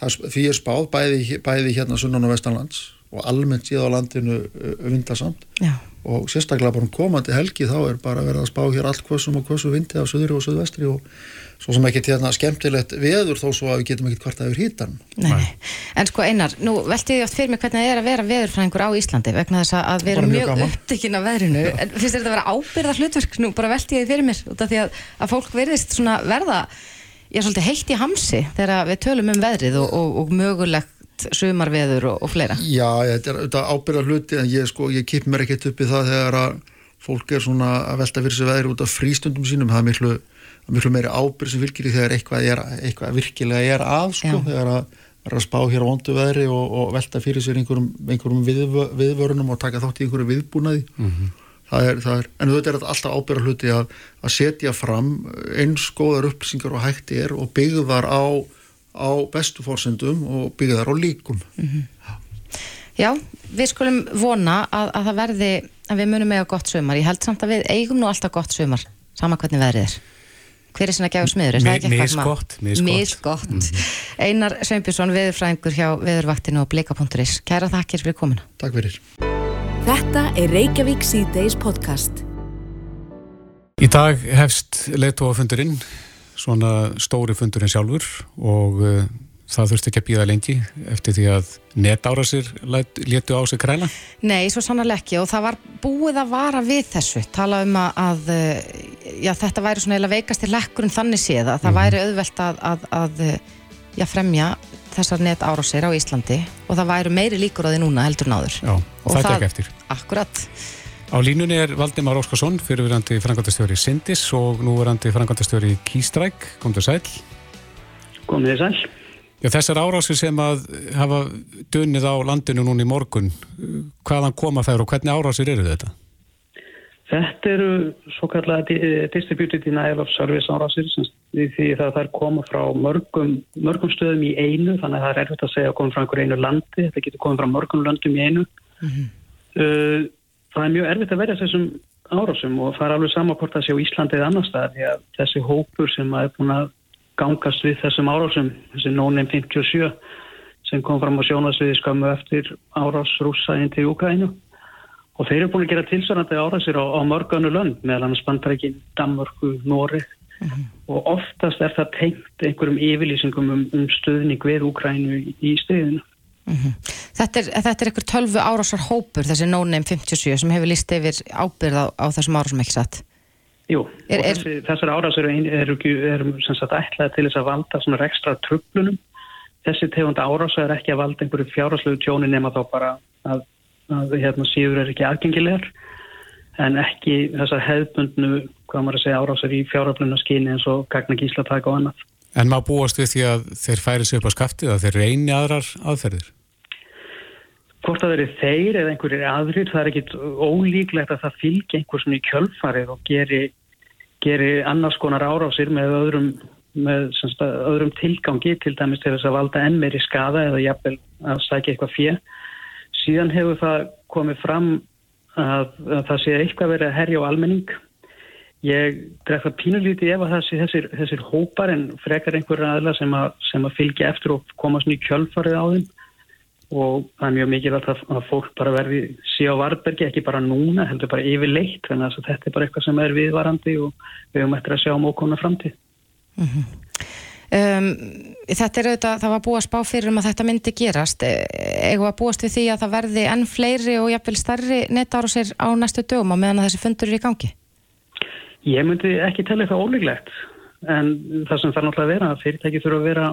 því er spáð bæði, bæði hérna sunnan og vestanlands og almennt síðan á landinu vindasamt Já og sérstaklega bara um komandi helgi þá er bara verið að spá hér allt kvössum og kvössu vindi á söðri og söðvestri og svo sem ekki til þarna skemmtilegt veður þó svo að við getum ekkert hvart að yfir hýtan En sko Einar, nú velti ég oft fyrir mig hvernig það er að vera veðurfræðingur á Íslandi vegna þess að erum mjög, mjög upptikinn af veðrinu. En finnst þetta að vera ábyrða hlutverk nú bara velti ég fyrir mér út af því að, að fólk verðist verða ég er svolítið heitt í hamsi þegar við tölum um veðrið og, og, og mögulegt sumarveður og, og fleira? Já, þetta er auðvitað ábyrða hluti en ég, sko, ég kip mér ekkert upp í það þegar að fólk er svona að velta fyrir sig veður út af frístundum sínum, það er miklu, miklu meiri ábyrð sem fylgir í þegar eitthvað, er, eitthvað virkilega er að sko, þegar að vera að spá hér á vondu veðri og, og velta fyrir sér einhverjum, einhverjum við, viðvörunum og taka þátt í einhverju viðbúnaði. Mm -hmm. það er, það er, en þetta er alltaf ábyrða hluti að, að setja fram eins góðar upplýsingar og hætti er og byggðar á á bestu fórsendum og byggja þar á líkum. Mm -hmm. Já, við skulum vona að, að það verði að við munum á gott sömar ég held samt að við eigum nú alltaf gott sömar sama hvernig verðið er. Hver er svona gæðu smiður? Mísgott Mísgott mm -hmm. Einar Sveinbjörnsson, viðurfræðingur hjá viðurvaktinu og blika.is Kæra þakkir fyrir komuna. Takk fyrir. Þetta er Reykjavík C-Days podcast. Í dag hefst leittóafundurinn svona stóri fundurinn sjálfur og uh, það þurfti ekki að býða lengi eftir því að netárasir letu á sig kræla? Nei, svo sannarlega ekki og það var búið að vara við þessu, tala um að uh, já, þetta væri svona eða veikast í lekkurinn þannig séð að það mm væri auðvelt að, að, að já, fremja þessar netárasir á Íslandi og það væri meiri líkur á því núna heldur náður. Já, og það er ekki eftir. Akkurat. Á línunni er Valdimar Óskarsson, fyrirverandi frangandastjóri Sindis og núverandi frangandastjóri Kýstræk. Kom þið sæl? Kom þið sæl. Já, þessar árásir sem að hafa dunnið á landinu núna í morgun, hvaðan koma þær og hvernig árásir eru þetta? Þetta eru svo kallega distributed denial of service árásir því það þær koma frá mörgum, mörgum stöðum í einu þannig að það er erfitt að segja að koma frá einhver einu landi þetta getur komið frá mörgum landum í einu mm -hmm. uh, það er mjög erfitt að verja þessum árásum og það er alveg samakort að sé á Íslandi eða annar stað því að þessi hópur sem er búin að gangast við þessum árásum þessi nónum 57 sem kom fram á sjónasviði skammu eftir árás rúsa inn til Ukraínu og þeir eru búin að gera tilsvarandi árásir á, á mörganu lönd meðal annars bandrækin, Danmörku, Nóri mm -hmm. og oftast er það tengt einhverjum yfirlýsingum um, um stöðning við Úkrænu í, í stöðinu. Mm -hmm. Þetta er, þetta er einhver tölvu árásar hópur þessi No-Name 57 sem hefur líst yfir ábyrð á, á þessum árásum ekki satt? Jú, er, og þessi, þessar árásar eru er, er, ætlaði til þess að valda svona ekstra tröflunum. Þessi tegund árásar er ekki að valda einhverju fjárháslegu tjóni nema þá bara að að hérna, síður er ekki aðgengilegar en ekki þessar hefðbundnu, hvað maður að segja, árásar í fjáröflunna skyni eins og gagna gíslatak og annað. En maður búast við því að þeir færi sig upp á skaftið að þeir reyni aðrar aðferðir? Hvort að þeir eru þeir eða einhverjir aðrir, það er ekkit ólíklegt að það fylgja einhver svona í kjölfarið og geri, geri annars konar árásir með öðrum, með, semst, öðrum tilgangi til dæmis til þess að valda enn meiri skada eða jafnvel að sækja eitthvað fjö síðan hefur það komið fram að, að það sé eitthvað verið að herja á almenning ég dref það pínulítið ef að það sé þessir, þessir hópar en frekar einhverja aðla sem að, sem að fylgja eftir og komast nýjum kjölfarið á þeim. Og það er mjög mikilvægt að, fólk bara verði sí á varbergi, ekki bara núna heldur bara yfirleitt, þannig að þetta er bara eitthvað sem er viðvarandi og við höfum eftir að sjá um okkurna framtíð. Mm -hmm. Um, þetta er auðvitað, það var að spá fyrir um að þetta myndi gerast. Eða að búast við því að það verði enn fleiri og jafnvel starri netáru sér á næstu dögum á meðan þessi fundur er í gangi Ég myndi ekki tella eitthvað ólíklegt en það sem þarf náttúrulega að vera fyrirtæki þurfa að vera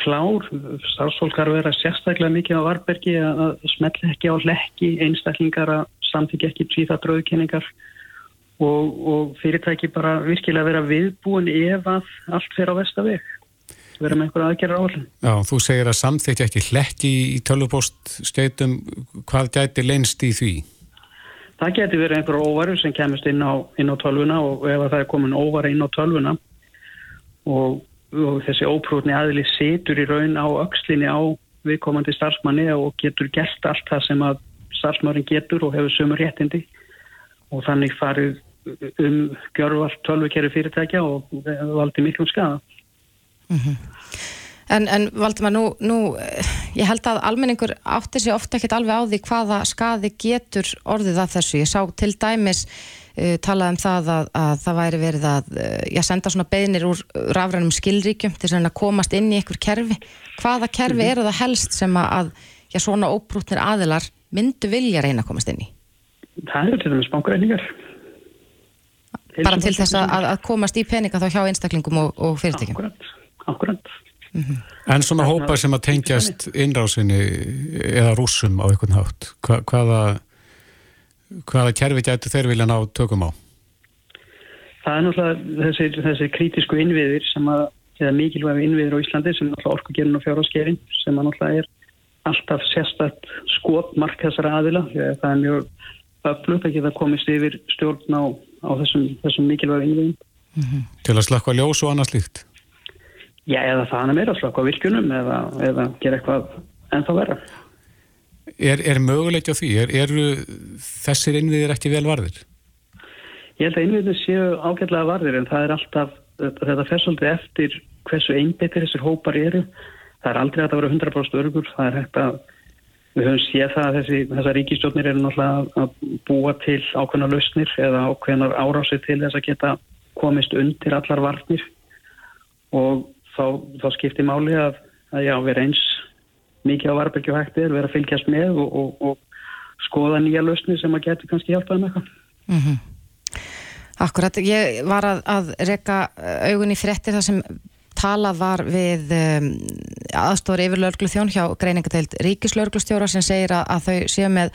klár starfsfólkar vera sérstaklega mikið á varbergi að smetla ekki á hlekki einstaklingar að samtík ekki tvíða drauðkenningar og, og fyrirtæki bara virkilega vera viðbúin ef að allt fer á vestaveg vera með einhverja aðgerra áallin. Já, þú segir að samþykja ekki hlekki í tölvupostskeitum, hvað gæti leinst í því? Það geti verið einhverja óvaru sem kemist inn á, inn á tölvuna og ef það er komin óvara inn á tölvuna og, og þessi óprútni aðli situr í raun á aukslinni á viðkomandi starfsmanni og getur gert allt það sem að starfsmannin getur og hefur sömur réttindi og þannig farið um gjörvalt tölvukerri fyrirtækja og valdi miklum skada. Mm -hmm. En, en Valdimar, nú, nú, ég held að almenningur áttir sér ofta ekkert alveg á því hvaða skadi getur orðið af þessu. Ég sá til dæmis uh, talað um það að, að það væri verið að uh, senda svona beðnir úr rafrænum skilríkjum til að komast inn í einhver kerfi. Hvaða kerfi mm -hmm. eru það helst sem að já, svona óbrútnir aðilar myndu vilja reyna að komast inn í? Það eru til dæmis bankræningar. Bara til þess að, að komast í peninga þá hjá einstaklingum og, og fyrirtækjum? Akkurat akkurat. Mm -hmm. En svona hópa sem að tengjast innrásinni eða rúsum á einhvern hátt, Hva, hvaða, hvaða kerfi gætu þeir vilja ná tökum á? Það er náttúrulega þessi, þessi kritísku innviðir sem að, eða mikilvægi innviðir á Íslandi sem náttúrulega orkugerinn og fjárháskerinn sem að náttúrulega er alltaf sérstætt skotmark þessara aðila. Það er mjög öflugt að geta komist yfir stjórn á, á þessum, þessum mikilvægi innviðin. Mm -hmm. Til að slakka ljós og annað slíkt? Já, eða það hann er meira slokk á virkunum eða, eða gera eitthvað ennþá verða. Er, er möguleikja því? Er, eru þessir innviðir ekki vel varðir? Ég held að innviðir séu ágætlega varðir en það er alltaf, þetta fessaldi eftir hversu einbettir þessir hópar eru. Það er aldrei að það vera 100% örgur. Það er hægt að, við höfum séð það að þessi, þessar ríkistjóknir eru náttúrulega að búa til ákveðna lausnir eða ákveðnar árásir til þess að geta komist undir allar varnir og þá, þá skiptir máli að, að já, vera eins mikið á varbergju hættir, vera að fylgjast með og, og, og skoða nýja lausni sem að getur kannski hjálpað með eitthvað. Mm -hmm. Akkurat, ég var að, að reyka augun í frettir þar sem talað var við um, aðstóri yfir löglu þjón hjá greiningateild ríkislauglustjóra sem segir að, að þau séu með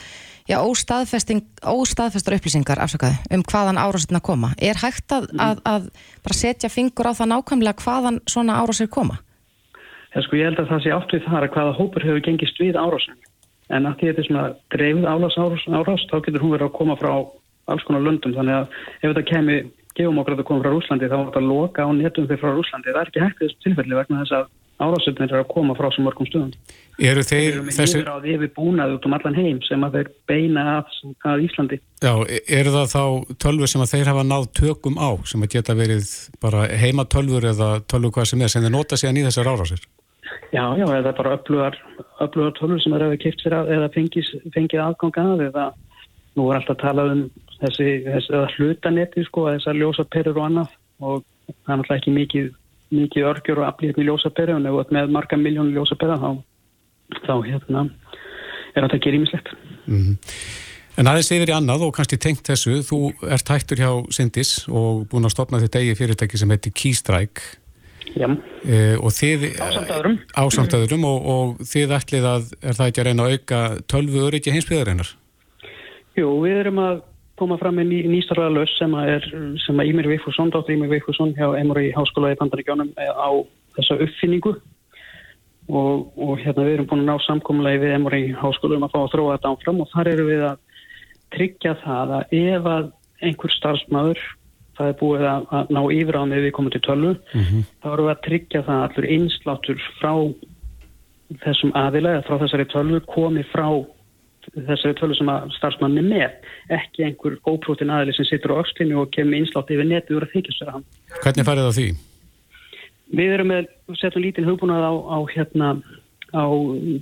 já, óstaðfestar upplýsingar afsakaði, um hvaðan árásetna koma. Er hægt að, mm. að, að bara setja fingur á það nákvæmlega hvaðan svona árásir koma? Ja, sko, ég held að það sé átt við þar að hvaða hópur hefur gengist við árásin. En að því þetta er svona dreifð árás, árás, þá getur hún verið að koma frá alls konar löndum þannig að ef þetta kemi gefum okkur að það kom frá Rúslandi þá var þetta að loka á netum fyrir frá Rúslandi það er ekki hægt þessu tilfelli vegna þess að árásöfnir er að koma frá svo mörgum stöðum Eru Þeir þeir eru með þessi, yfir á því við búnað út um allan heim sem að þeir beina að, að Íslandi já, eru það þá tölfur sem að þeir hafa náð tökum á sem að geta verið bara heimatölfur eða tölfur hvað sem er sem þeir nota síðan í þessar árásir? Já, já, eða bara öflugar, öflugar tölur sem er að kipt sér að eða fengis, fengið aðgang að eða nú er alltaf að tala um þessi, þessi eða hlutanetti sko, þessar ljósaperur og annað og það er alltaf ekki mikið, mikið örgjur og aflýtt með ef þú ert með marga miljónu ljósapera þá, þá hérna er þetta að gera ímislegt. Mhm. En aðeins yfir í annað og kannski tengt þessu, þú ert hættur hjá Sindis og búin að stopna þetta eigi fyrirtæki sem heitir Keystrike Já, e, og þið Ásamt öðrum. ásamt öðrum og, og þið ætlið að er það ekki að reyna að auka tölvu öryggi heimsbyðarinnar? jú, við erum að koma fram með ný, nýstarlega laus sem að er, sem að Ímir Vigfússon, dóttir Ímir Vigfússon hjá Emory Háskóla í Bandaríkjónum á þessa uppfinningu. Og, og hérna við erum búin að ná samkomulegi við Emory Háskóla um að fá að þróa þetta áfram og þar eru við að tryggja það að ef að einhver starfsmæður það er búið að, að ná yfir á með við komum til tölvu, þá erum við að tryggja það að allur einsláttur frá þessum aðilega, frá þessari tölvu komi frá þessari tölvu sem að starfsmann er með, ekki einhver óprótin aðili sem situr á öxlinu og kemur einslátt yfir netið úr að þykjast vera hann. Hvernig farið það því? Við erum með, setjum lítið hugbúnað á, á hérna, á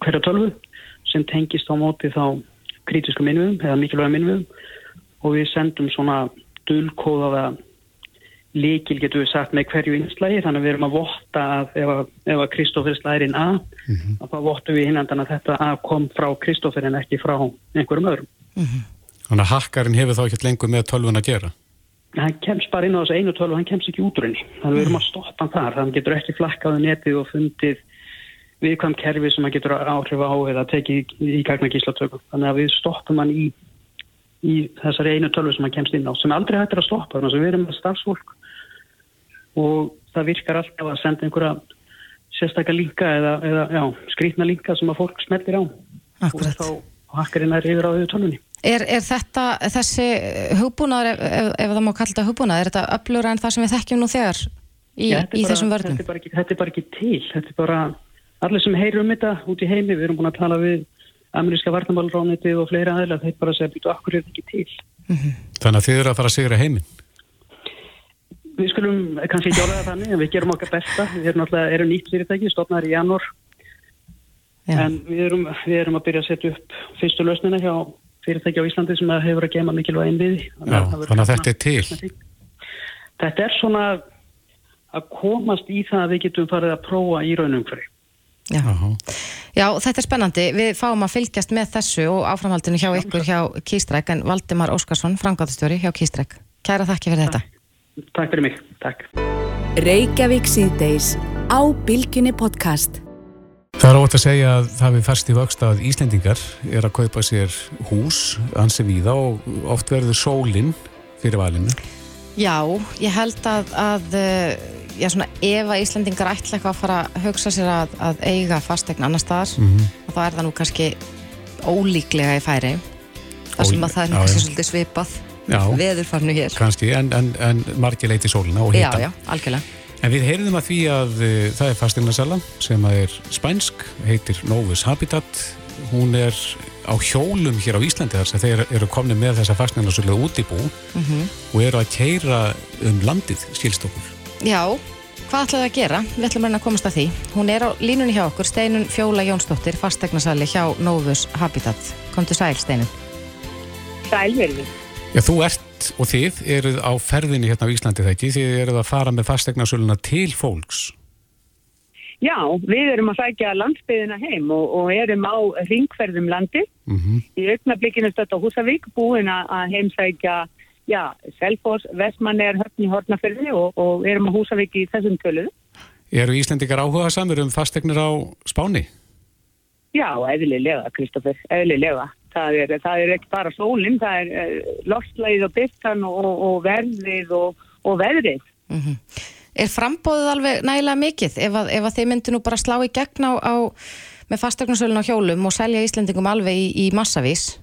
hverja tölvu sem tengist á móti þá kritisku minnum eða mikilvæga minnum og við sendum svona dulkóðaða líkil getur við sagt með hverju einslægi þannig að við erum að votta að ef að, ef að Kristófur slæðir inn A að þá vottum við hinnandan að þetta A kom frá Kristófur en ekki frá einhverjum öðrum. Þannig að hakkarinn hefur þá ekki lengur með tölvun að gera? Hann kemst bara inn á þessu einu tölvu, hann kemst ekki út úr henni. Þannig að við erum að stoppa hann þar, þannig getur ekki flakkaðu netið og fundið viðkvæm kerfi sem hann getur áhrif á eða tekið í gagna gíslatöku. Þannig að við stoppum hann í, í þessari einu tölvu sem hann kemst inn á, sem aldrei hættir að stoppa, þannig að við erum með starfsfólk og það virkar alltaf að senda einhverja sérstakka linka eða, eða já, skrýtna linka sem að fólk smeltir á Akkurat. og þá hakkarinn er yfir á auðvitað tölvunni. Er, er þetta, þessi hugbúnaður, ef, ef, ef það má kalla þetta hugbúnaður, er þetta öflugur en það sem við þekkjum nú þegar í, Já, í bara- þessum vörnum? Þetta er, bara ekki, þetta er bara ekki til, þetta er bara allir sem heyrir um þetta út í heimi, við erum búin að tala við ameríska varnamálránitið og fleira aðeila, þeir bara segja, býtu, akkur er þetta ekki til. Þannig að þið eru að fara að sigra heiminn? Við skulum kannski ekki orða það þannig, en við gerum okkar besta, við erum náttúrulega, erum nýtt fyrirtæki, stofnaður í janúar, en við erum, við erum að byrja að setja upp fyrstu lausnina hjá fyrirtæki á Íslandi sem að hefur að gema mikilvæg. Já, þannig að þetta er til. Þetta er svona að komast í það að við getum farið að prófa í raunum hverju. Já. Já, þetta er spennandi. Við fáum að fylgjast með þessu og áframhaldinu hjá ykkur hjá Kýstræk en Valdimar Óskarsson, frangáðustjóri hjá Kýstræk. Kæra þakki fyrir þetta. Takk fyrir mig, takk. Reykjavík síðdeis á Bilginni podcast. Það er ótt að segja að það við færst í vöxt að Íslendingar er að kaupa sér hús, ansi víða og oft verður sólinn fyrir valinu. Já, ég held að, að eh, já, svona, ef að Íslendingar ætla eitthvað að fara að hugsa sér að, að eiga fastegn annar staðar, Mhm. þá er það nú kannski ólíklega í færi. Það sem að það er kannski svolítið svipað veðurfarnu hér. kannski, en, en, en margir leiti sólina og Já, hita. já, algjörlega. En við heyrðum að því að uh, það er fasteignarsala sem að er spænsk, heitir Novus Habitat. Hún er á hjólum hér á Íslandi þar sem þeir eru komni með þessa fasteignarsölu út í bú Mhm. og eru að keira um landið skilst okkur. Já, hvað ætlaðu að gera? Við ætlum að komast að því. Hún er á línunni hjá okkur, Steinun Fjóla Jónsdóttir, fastegnasali hjá Novus Habitat. Komdu sæl, Steinun. Sælverði. Já, þú ert og þið eruð á ferðinni hérna á Íslandi þegar ekki, þið eruð að fara með fasteignarsöluna til fólks. Já, við erum að sækja landsbyðina heim og, og erum á ringferðum landi. Mm Í augnablikinu stötta Húsavík búin að- heimsækja já, Selfoss, Vestmanner, Höfni, Hortnaferði og, og erum á Húsavík í þessum töluðu. Eru Íslendingar áhuga samir um fasteignir á Spáni? Já, eðlilega, Kristoffer, eðlilega. Það er, það er ekki bara sólinn, það er uh, lofslægið og byrtan og, og, og verðið og, og veðrið. Mm Er frambóðið alveg nægilega mikið ef að, ef að þið myndu nú bara slá í gegn á, á með fastegnasölun á hjólum og selja Íslendingum alveg í, í massavís?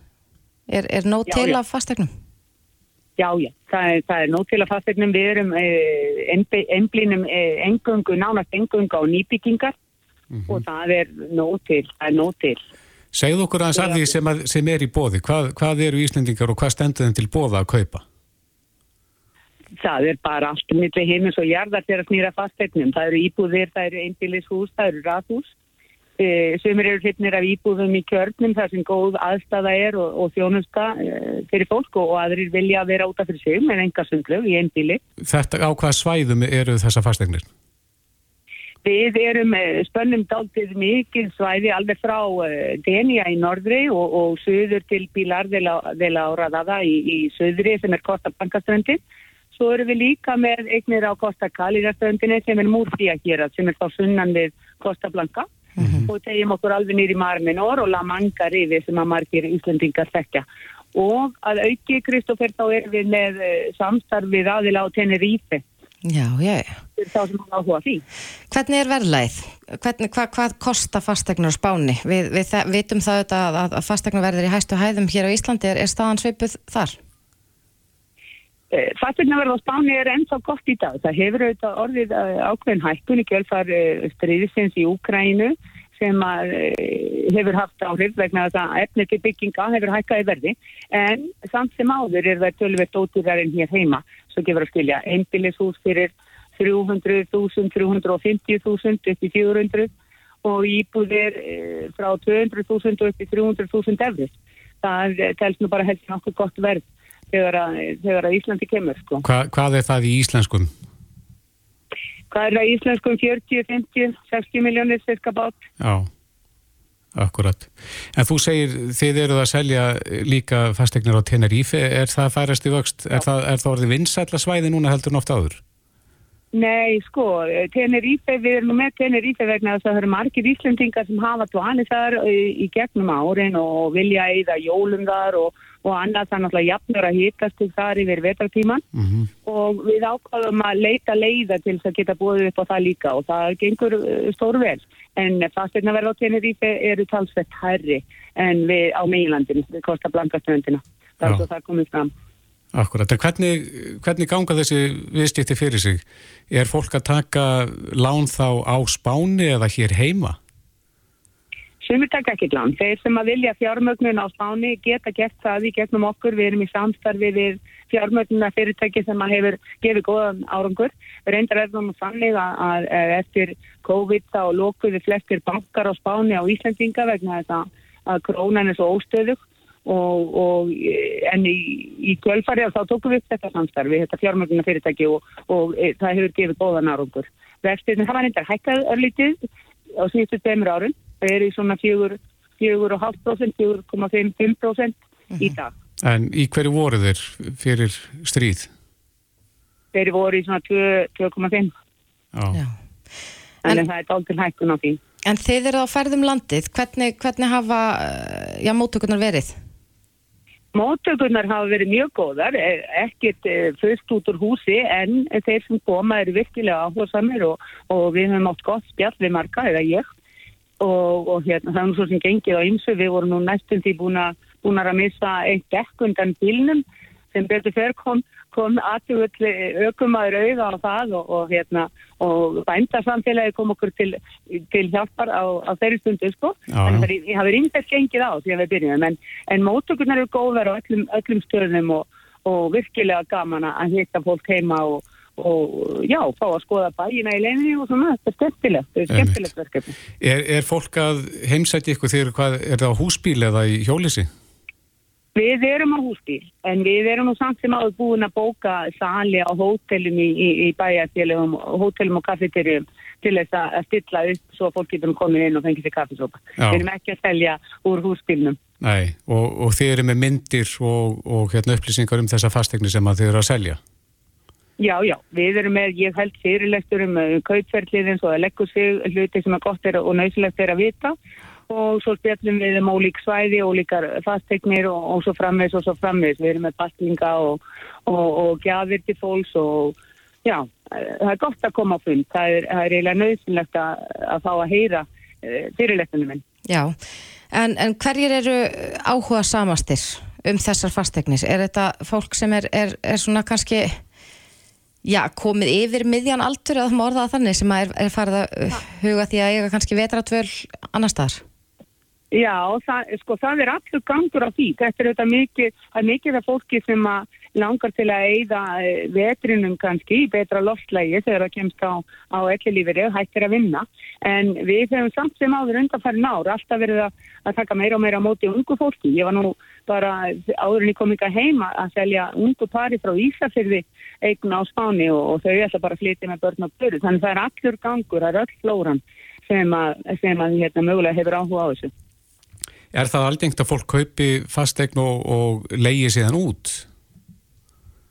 Er, er nóg Já, til já. af fastegnum? Já, já, það er, það er nóg til að fastegnum, við erum eh, einblínum eh, engungu, nánast engungu á nýbyggingar og það er nóg til, það er nóg til. Segðu okkur aðeins af því sem, að, sem er í bóði. Hvað, hvað eru Íslendingar og hvað stendur þeim til bóða að kaupa? Það er bara allt millir heimins og jarðar til að snýra fastegnum. Það eru íbúðir, það eru einbílishús, það eru rathús. E, Sumir eru hlippnir af íbúðum í kjörnum þar sem góð aðstæða er og, og þjónusta e, fyrir fólk og, og aðrir vilja vera út af fyrir sig með enga sundlu í einbíli. Þetta á hvaða svæðum eru þessa fastegnir? Við erum eh, spönnum dáltið mikið svæði alveg frá uh, Denia í norðri og, og söður til Pilar de la, de la Horadada í, í söðri sem er Costa Blanca-ströndin. Svo erum við líka með eignir á Costa Calira-ströndinni sem er Murcia hér sem er þá sunnan við Costa Blanca og tegjum okkur alveg nýri Marminor og La Manga rifi sem að margir Íslandingar þekkja. Og að auki, Kristófer, þá erum við með uh, samstarfið aðila á Tenerife Já, já, já. Fyrir þá sem hafa áhuga því. Hvernig er verðlæð? Hvernig, hvað, hvað kostar fastegnar spáni? Við, við þa- vitum það auðvitað að, að, að fastegnar verður í hæstu hæðum hér á Íslandi. Er, er staðan svipuð þar? Fastegnaverð á Spáni er ennþá gott í dag. Það hefur auðvitað orðið eh, ákveðin hækkun í kjölfar stríðisins í Úkrænu sem að, eh, hefur haft áhrif vegna þess að efni til bygginga hefur hækkað í verði en samt sem áður er það tölvert ótýrar en hér heima svo gefur að skilja einbillishús fyrir 300.000, 350.000 upp í 400 og íbúðir eh, frá 200.000 upp í 300.000 efri. Það telst nú bara helst nokkuð gott verð þegar að, þegar að Íslandi kemur sko. Hva, hvað er það í íslenskum? Hvað er það íslenskum 40, 50, 60 miljónir cirka bát? Já, akkurat. En þú segir, þið eruð að selja líka fastegnir á Tenerife. Er það færast í vöxt? Er það, er það orðið vinsætla svæði núna heldur oft áður? Nei, sko, Tenerife, við erum með Tenerife vegna þess að það eru margir Íslendingar sem hafa dvali þar í, í gegnum árin og vilja eða jólum þar og, og annað það náttúrulega jafnur að hitast til þar yfir vetartíman Mm og við ákvaðum að leita leiða til þess að geta búið upp á það líka og það gengur uh, stórvel. En fastegna verð á Tenerife eru talsvett herri en við á meilandinu, við kosta blankastöndina er svo það komið fram Akkurat. Hvernig, hvernig ganga þessi viðstíti fyrir sig? Er fólk að taka lán þá á Spáni eða hér heima? Sumir taka ekkert lán. Þeir sem að vilja fjármögnun á Spáni geta gert það í gegnum okkur. Við erum í samstarfi við fjármögnuna fyrirtæki sem að hefur gefið góðan árangur. Reyndar er það nú þannig að, að, að eftir COVID þá lókuðu flestir bankar á Spáni á Íslandinga vegna þess að, að krónan er svo óstöðug og, og en í, í kvölfari þá tókum við upp þetta samstarfi, þetta fjármögnuna fyrirtæki og, og e, það hefur gefið góðan árangur. Vextirinn hafa reyndar hækkað örlítið á síðustu tveimur árum. Það er í svona 4,5%, 4,5% í dag. En í hverju voru þeir fyrir stríð? Þeir voru í svona 2 2,5 Já. En, En- það er dálítið hækkun á því. En þið eru á ferðum landið. Hvernig, hvernig hafa eh, já, móttökunar verið? Móttökurnar hafa verið mjög góðar, eh, ekkert eh, fyrst út úr húsi en þeir sem koma eru virkilega áhersamir og, og við höfum átt gott spjall við marga eða ég. Og, og hérna, það er svo sem gengið á ymsu, við vorum nú næstum því búin að, missa eitt dekk undan bílnum sem betur fer kom, aðtöfull aukumæður auða á það og, og hérna og bændarsamfélagi kom okkur til, til hjálpar á, á þeirri stundu sko. En já. það hafi rímstætt gengið á því að við byrjum en, en móttökurnar eru góðar á öllum, öllum stöðum og, og virkilega gaman að hitta fólk heima og, og já, fá að skoða bæina í leininni og svona, þetta er skemmtilegt þetta er skemmtilegt verkefni Er, er fólk að heimsæti ykkur þegar hvað, er það á húsbíl eða í hjólísi? Við erum á húsbíl, en við erum nú samt sem áður búin að bóka sali á hótelum í, í, í bæjarfélagum, hótelum og kaffeterjum til þess að að stilla upp svo að fólk getur komið inn og fengið sér kaffesopa. Já. Við erum ekki að selja úr húsbílnum. Nei, og, og þið eru með myndir og, og hérna, upplýsingar um þessa fastegni sem að þið eru að selja. Já, já, við erum með, ég held fyrirlestur um uh, kaupferðlið eins og að leggur sig hluti sem er gott er og nöysilegt er að vita og svo spjallum við um ólík svæði, ólíkar fastegnir og, og svo framvegs og svo framvegs. Við erum með bastinga og, og, og gjafir til fólks og já, eh, það er gott að koma á fund. Það er, það er eiginlega nöysilegt að, að fá að heyra uh, fyrirlestunum minn. Já, en, en hverjir eru áhuga samastir um þessar fastegnir? Er þetta fólk sem er, er, er svona kannski já, komið yfir miðjan aldur eða maður orðað þannig sem er, er farið að huga því að eiga kannski vetratvöl annar staðar? Já, það, sko, það er allur gangur á því. Þetta er þetta mikið, er mikið af fólki sem að langar til að eigða eh, vetrinum kannski í betra loftlægi þegar það kemst á, á ellilífiri og hættir að vinna. En við hefum samt sem áður undanfæri náður alltaf verið að, að taka meira og meira á móti ungu fólki. Ég var nú bara áðurinn í kominga heima að selja ungu pari frá Ísafyrði eigna á Spáni og, og þau ætla bara að flytja með börn og börn. Þannig það er allur gangur, það er öll flóran sem að, sem að hérna, mögulega hefur áhuga á þessu. Er það aldengt að fólk kaupi fastegn og, og leiði síðan út?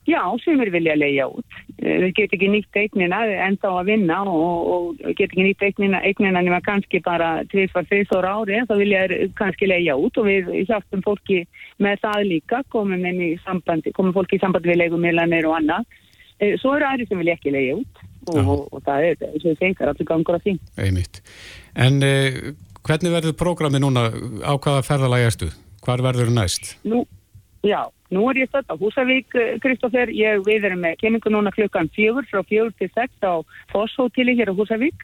Já, sem er vilja að leiða út. Við getum ekki nýtt eignina en þá að vinna og, og getum ekki nýtt eignina, eignina nema kannski bara 3-4 ári þá vilja kannski leiða út og við hjálpum fólki með það líka, komum, sambandi, komum fólki í sambandi við leigumilanir og annað. Eh, svo eru aðri sem vilja ekki leiða út og, og, það er þess að það allir gangur af því. Einmitt. En eh, Hvernig verður prógrami núna á hvaða ferðalagi erstu? Hvar verður næst? Nú, já, nú er ég stöld á Húsavík, Kristófer. Ég við erum með kemmingu núna klukkan fjögur, frá fjögur til sex á Fosshótili hér á Húsavík.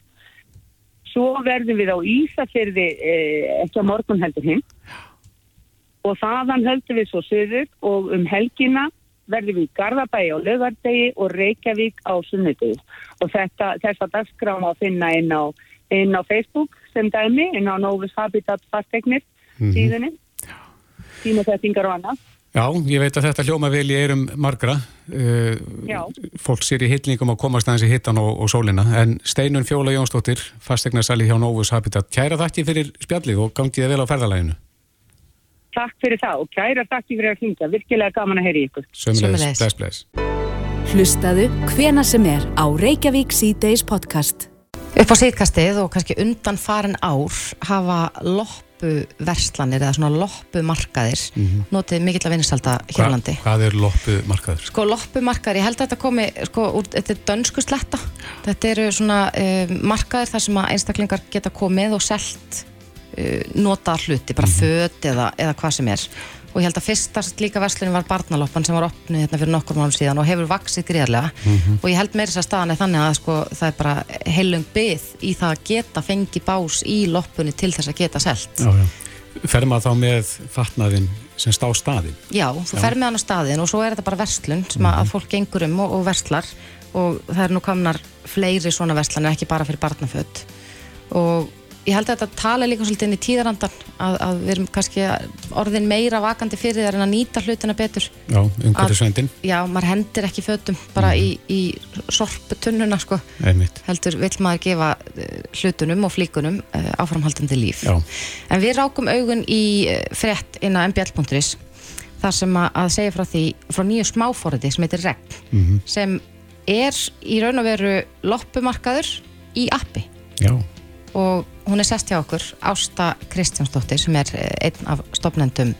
Svo verðum við á Ísafjörði eh, ekki á morgun heldur hinn. Og þaðan heldur við svo söður og um helgina verðum við í Garðabæi á lögardegi og Reykjavík á sunnudegi. Og þetta, þessa dagskráma að finna inn á inn á Facebook sem dæmi, inn á Novus Habitat fastegnir mm -hmm. síðunni tímasettingar og annað. Já, ég veit að þetta hljóma vel í eirum margra. Uh, fólk sér í hitlningum að komast aðeins í hittan og, og sólina, en Steinun Fjóla Jónsdóttir fastegnarsali hjá Novus Habitat. Kæra þakki fyrir spjallið og gangið vel á ferðalæginu Takk fyrir það og kæra þakki fyrir að hlinga virkilega gaman að heyri ykkur. Sömleis, bless, bless. Hlustaðu hvena sem er á Reykjavík C-Days podcast Upp á síðkastið og kannski undan farin ár hafa loppuverslanir eða svona loppumarkaðir mm -hmm. notið mikill að vinnisalda hér á landi. Hvað er loppumarkaður? Sko loppumarkaður, ég held að þetta komi, sko, úr, þetta er dönsku sletta. Þetta eru svona uh, markaðir þar sem að einstaklingar geta komið og selt uh, nota hluti, bara mm -hmm. född eða, eða hvað sem er og ég held að fyrsta líka verslunum var barnaloppan sem var opnið hérna fyrir nokkur mánum síðan og hefur vaksið gríðarlega mm -hmm. og ég held meira þess að staðan er þannig að sko, það er bara heilung byggð í það að geta fengi bás í loppunni til þess að geta selt Fer maður þá með fatnaðin sem stá staðin? Já, þú fer með hann á staðin og svo er þetta bara verslun sem mm -hmm. að fólk gengur um og, og verslar og það er nú komnar fleiri svona verslanir ekki bara fyrir barnaföld og ég held að þetta tala líka svolítið inn í tíðarandan að, að við erum kannski orðin meira vakandi fyrir það en að nýta hlutina betur Já, umhverju svendin Já, maður hendir ekki fötum bara mm. í, í sorputunnuna sko Einmitt. heldur vill maður gefa uh, hlutunum og flíkunum uh, áframhaldandi líf Já. en við rákum augun í uh, frett inn á mbl.is þar sem að, að segja frá því frá nýju smáfóriði sem heitir REG mm -hmm. sem er í raun og veru loppumarkaður í appi Já og hún er sest hjá okkur Ásta Kristjánsdóttir sem er eh, einn af stopnendum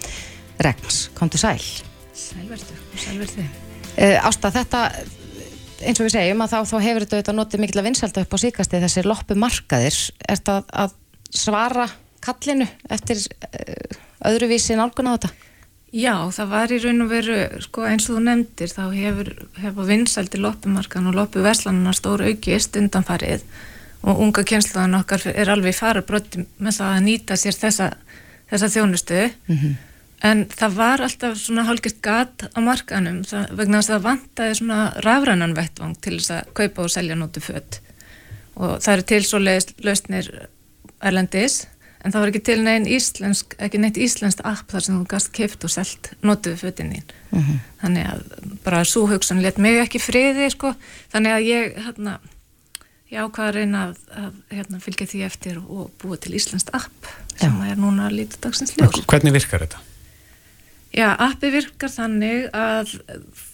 Regs, kom til sæl Sælverdu, sælverdu uh, Ásta, þetta eins og við segjum að þá, þá hefur þetta auðvitað notið mikil að vinsalda upp á síkasti þessi loppu markaðir. Er þetta að svara kallinu eftir uh, öðruvísi nálgun á þetta? Já, það var í raun og veru, sko eins og þú nefndir, þá hefur, hefur vinsaldi loppumarkan og loppu verslanuna stóru aukist undanfarið og unga kjensluðan okkar er alveg fara broti með það að nýta sér þessa, þessa þjónustu mm -hmm. en það var alltaf svona hálfgett gat á markanum það, vegna þess að það vantaði svona rafrænan vettvang til þess að kaupa og selja nótu fött og það eru til svo lausnir erlendis en það var ekki til neginn íslensk ekki neitt íslenskt app þar sem þú gast keift og selgt nótuðu föttinni mm -hmm. þannig að bara svo hugsan let mig ekki friði sko þannig að ég hérna ég ákvaða að reyna að, að hérna, fylgja því eftir og búa til Íslandst app sem Já. er núna lítið dagsins ljós. Hvernig virkar þetta? Já, appi virkar þannig að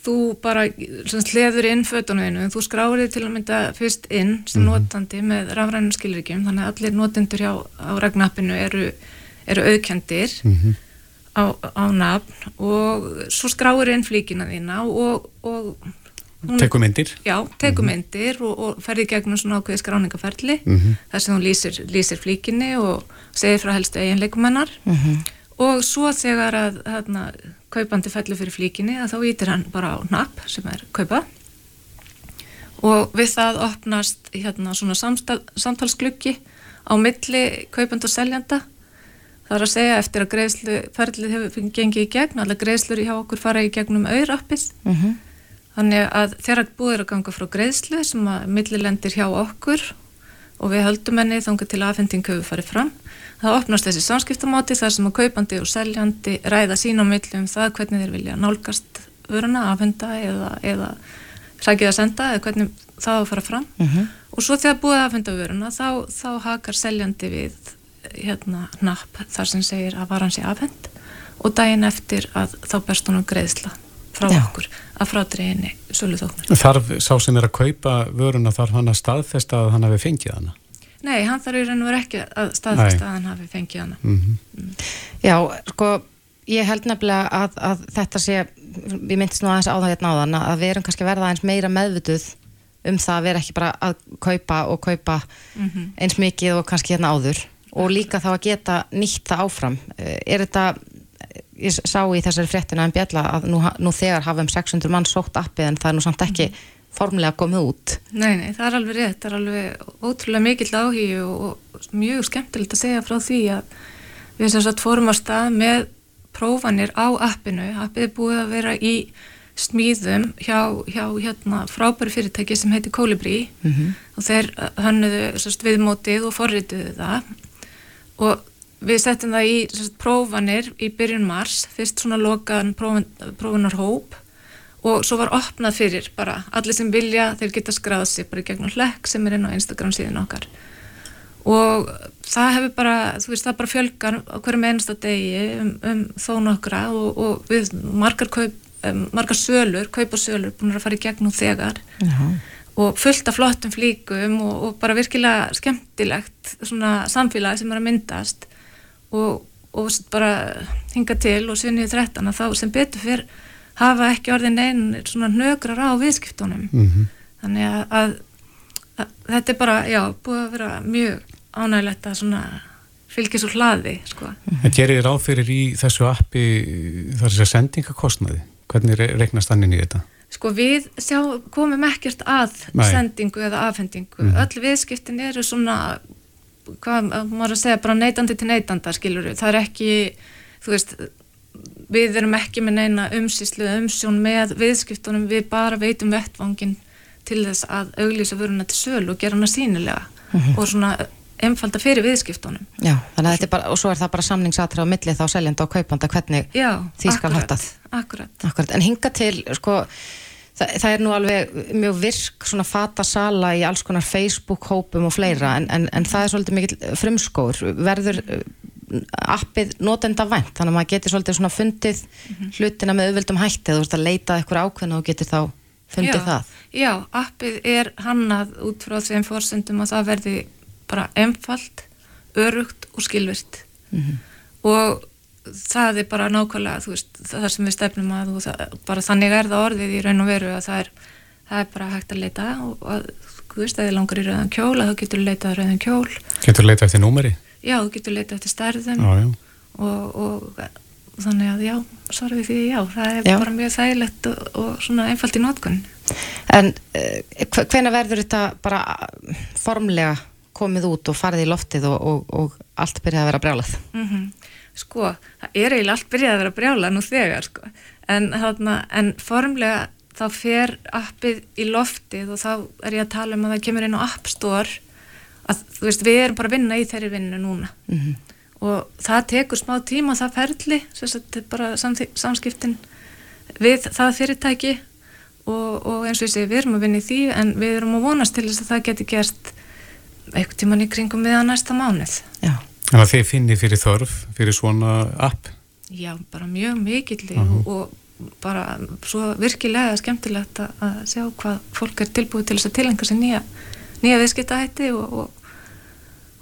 þú bara sleður inn fötunum þú skráir þig til að mynda fyrst inn sem mm -hmm. notandi með rafrænum skilríkjum þannig að allir notendur hjá á regnappinu eru, eru auðkendir mm -hmm. á, á nafn og svo skráir inn flíkina þína og, og Tekumyndir? Já, tekumyndir mm -hmm. og, og ferði gegnum svona ákveði skráningaferli mm -hmm. þar sem hún lýsir, lýsir flíkinni og segir frá helstu eiginleikumennar mm -hmm. og svo þegar að hérna, kaupandi fellur fyrir flíkinni að þá ítir hann bara á napp sem er kaupa og við það opnast hérna svona samtalsgluggi á milli kaupand og seljanda það er að segja eftir að greiðslu ferlið hefur gengið í gegn allar greiðslur hjá okkur fara í gegnum auðrappið mm -hmm. Þannig að þeirra búið að ganga frá greiðslu sem að millilendir hjá okkur og við höldum henni þangar til aðfending hefur farið fram það opnast þessi samskiptamáti þar sem að kaupandi og seljandi ræða sín á milli um það hvernig þeir vilja nálgast vöruna, aðfenda eða, eða sækið að senda eða hvernig það á að fara fram uh mhm. -huh. og svo þegar búið aðfenda vöruna þá, þá hakar seljandi við hérna napp þar sem segir að var hans í aðfend og daginn eftir að þá berst hún um greiðsla frá Já. okkur að frádreginni sölu þóknur. Þarf sá sem er að kaupa vöruna þarf hann að staðfesta að hann hefði fengið hana? Nei, hann þarf í raun og verið ekki að staðfesta að hann hafi fengið hana. Mm -hmm. mm. Já, sko, ég held nefnilega að, að þetta sé, við myndist nú aðeins á það hérna á þann, að við erum kannski verða eins meira meðvituð um það að vera ekki bara að kaupa og kaupa mm -hmm. eins mikið og kannski hérna áður og líka þá að geta nýtt það áfram. Er þetta, ég sá í þessari fréttina en bjalla að nú, nú þegar hafum 600 mann sótt appið en það er nú samt ekki -hmm formulega komið út. Nei, nei, það er alveg rétt, það er alveg ótrúlega mikill áhí og, og mjög skemmtilegt að segja frá því að við sem sagt fórum á stað með prófanir á appinu, appið er búið að vera í smíðum hjá, hjá hérna, frábæri fyrirtæki sem heitir Kolibri mm -hmm. og þeir hannuðu sagt, viðmótið og forrituðu það og við settum það í sagt, prófanir í byrjun mars, fyrst svona lokaðan prófan, prófanarhóp og svo var opnað fyrir bara allir sem vilja, þeir geta skráð sér bara gegnum hlekk sem er inn á Instagram síðan okkar. Og það hefur bara, þú veist, það bara fjölgar hverjum einasta degi um, um þó nokkra og, og við margar, kaup, um, margar sölur, kaup og sölur búin að fara í gegnum þegar. -huh. og fullt af flottum flíkum og, og bara virkilega skemmtilegt svona samfélagi sem er að myndast og, og bara hinga til og sinni í 13 að þá sem betur fyrr hafa ekki orðin einn svona nögrar á viðskiptunum mm -hmm. þannig að, að, að þetta er bara, já, búið að vera mjög ánægilegt að svona fylgja svo hlaði, sko. En gerir þið ráð fyrir í þessu appi þar þess að sendingakostnaði? Hvernig reiknast þannig í þetta? Sko við sjá, komum ekkert að Nei. sendingu eða afhendingu. Mm -hmm. Öll viðskiptin eru svona, hvað maður að segja, bara neytandi til neytanda, skilur við. Það er ekki, þú veist, við erum ekki með neina umsýslu umsjón með viðskiptunum við bara veitum vettvangin til þess að auglýsa vöruna til söl og gera hana sínilega mm -hmm. og svona einfalda fyrir viðskiptunum Já, þannig að þetta er bara, og svo er það bara samningsatra á milli þá seljanda og kaupanda hvernig Já, því skal hættað akkurat. akkurat, en hinga til, sko það, það er nú alveg mjög virk svona fatasala í alls konar Facebook hópum og fleira, en, en, en það er svolítið mikil frumskór, verður appið notenda vænt? Þannig að maður getur svolítið svona fundið mm -hmm. hlutina með auðvöldum hætti. Þú veist að leita eitthvað ákveðna og getur þá fundið já, það. Já, appið er hannað út frá þeim fórsendum að það verði bara einfalt, örugt og skilvirt mm -hmm. og það er bara nákvæmlega þú veist, það sem við stefnum að það, bara þannig er það orðið í raun og veru að það er, það er bara hægt að leita og að, þú veist, að þið langar í rauðan kjól að þú getur leitað rauðan kjól Getur leitað eftir númeri? já, þú getur leita eftir stærðum já, já. Og, og, og þannig að já, svarum við því já, það er já. bara mjög þægilegt og, og svona einfalt í nótkunn En uh, hvena verður þetta bara formlega komið út og farið í loftið og allt byrjaði að vera brjálað? Mm -hmm. Sko, það er eiginlega allt byrjaði að vera brjálað nú þegar sko, en, þarna, en formlega þá fer appið í loftið og þá er ég að tala um að það kemur inn á App Store að þú veist við erum bara að vinna í þeirri vinnu núna mm -hmm. og það tekur smá tíma það ferli, þetta er bara samskiptin við það fyrirtæki og, og eins og ég segi við erum að vinna í því en við erum að vonast til þess að það geti gert eitthvað tíman í kringum við að næsta mánuð. Þannig að þið finnir fyrir þörf fyrir svona app Já, bara mjög mikill uh -huh. og bara svo virkilega skemmtilegt að sjá hvað fólk er tilbúið til þess að tilengja sér nýja nýja viðskiptahætti og, og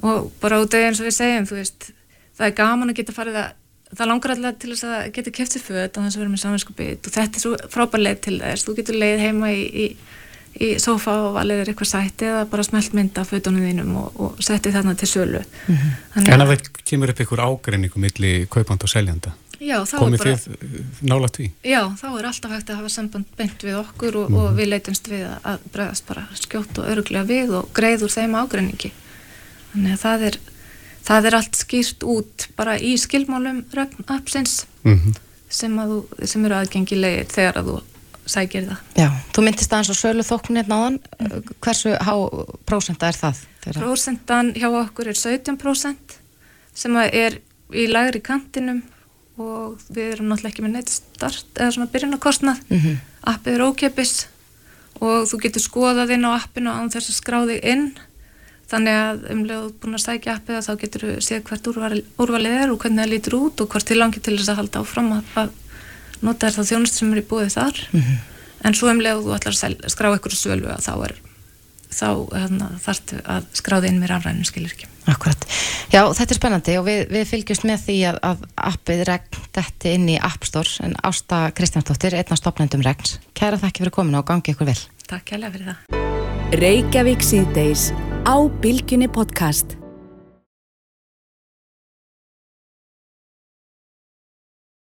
og bara út af eins og við segjum veist, það er gaman að geta farið að það langar alltaf til þess að geta kæft sér föt á þess að vera með saminskupið og þetta er svo frábær leið til þess þú getur leið heima í, í, í sofa og valið er eitthvað sæti eða bara smelt mynda fötunum þínum og, og setti þarna til sölu mm -hmm. En að það kemur upp einhver ágreinningu millir kaupand og seljanda Já, þá Komið er bara þið eh, nálægt því? Já, þá er alltaf hægt að hafa samband beint við okkur og, Mhm. og við leitumst við að- bregðast bara skjótt og öruglega við og greið úr þeim ágreiningi þannig að það er það er allt skýrt út bara í skilmálum appsins Mhm. sem, að þú, sem eru aðgengilegir þegar að þú sækir það. Já, þú myndist aðeins á sölu þóknir hérna náðan, hversu há prósenta er það? Prósentan hjá okkur er 17% sem er í lagri kantinum og við erum náttúrulega ekki með neitt start eða svona byrjunarkostnað. Mm -hmm. appið er ókepis og þú getur skoðað inn á appinu án þess að skráði inn. Þannig að um ert búin að sækja appið að þá getur þú séð hvert úrval, úrvalið er og hvernig það lítur út og hvort til langi til þess að halda áfram að, að nota þér þá þjónust sem er í búið þar en svo um leið þú ætlar að skrá ykkur sölu að þá er þá hérna, þarftu að skráði inn með rafrænum skilirkjum Akkurat. Já, þetta er spennandi og við, við fylgjumst með því að, að appið regn þetta inn í App Store en Ásta Kristjánsdóttir, einn af stopnendum regns. Kæra þakki fyrir kominu og gangi ykkur vel. Takk kærlega fyrir það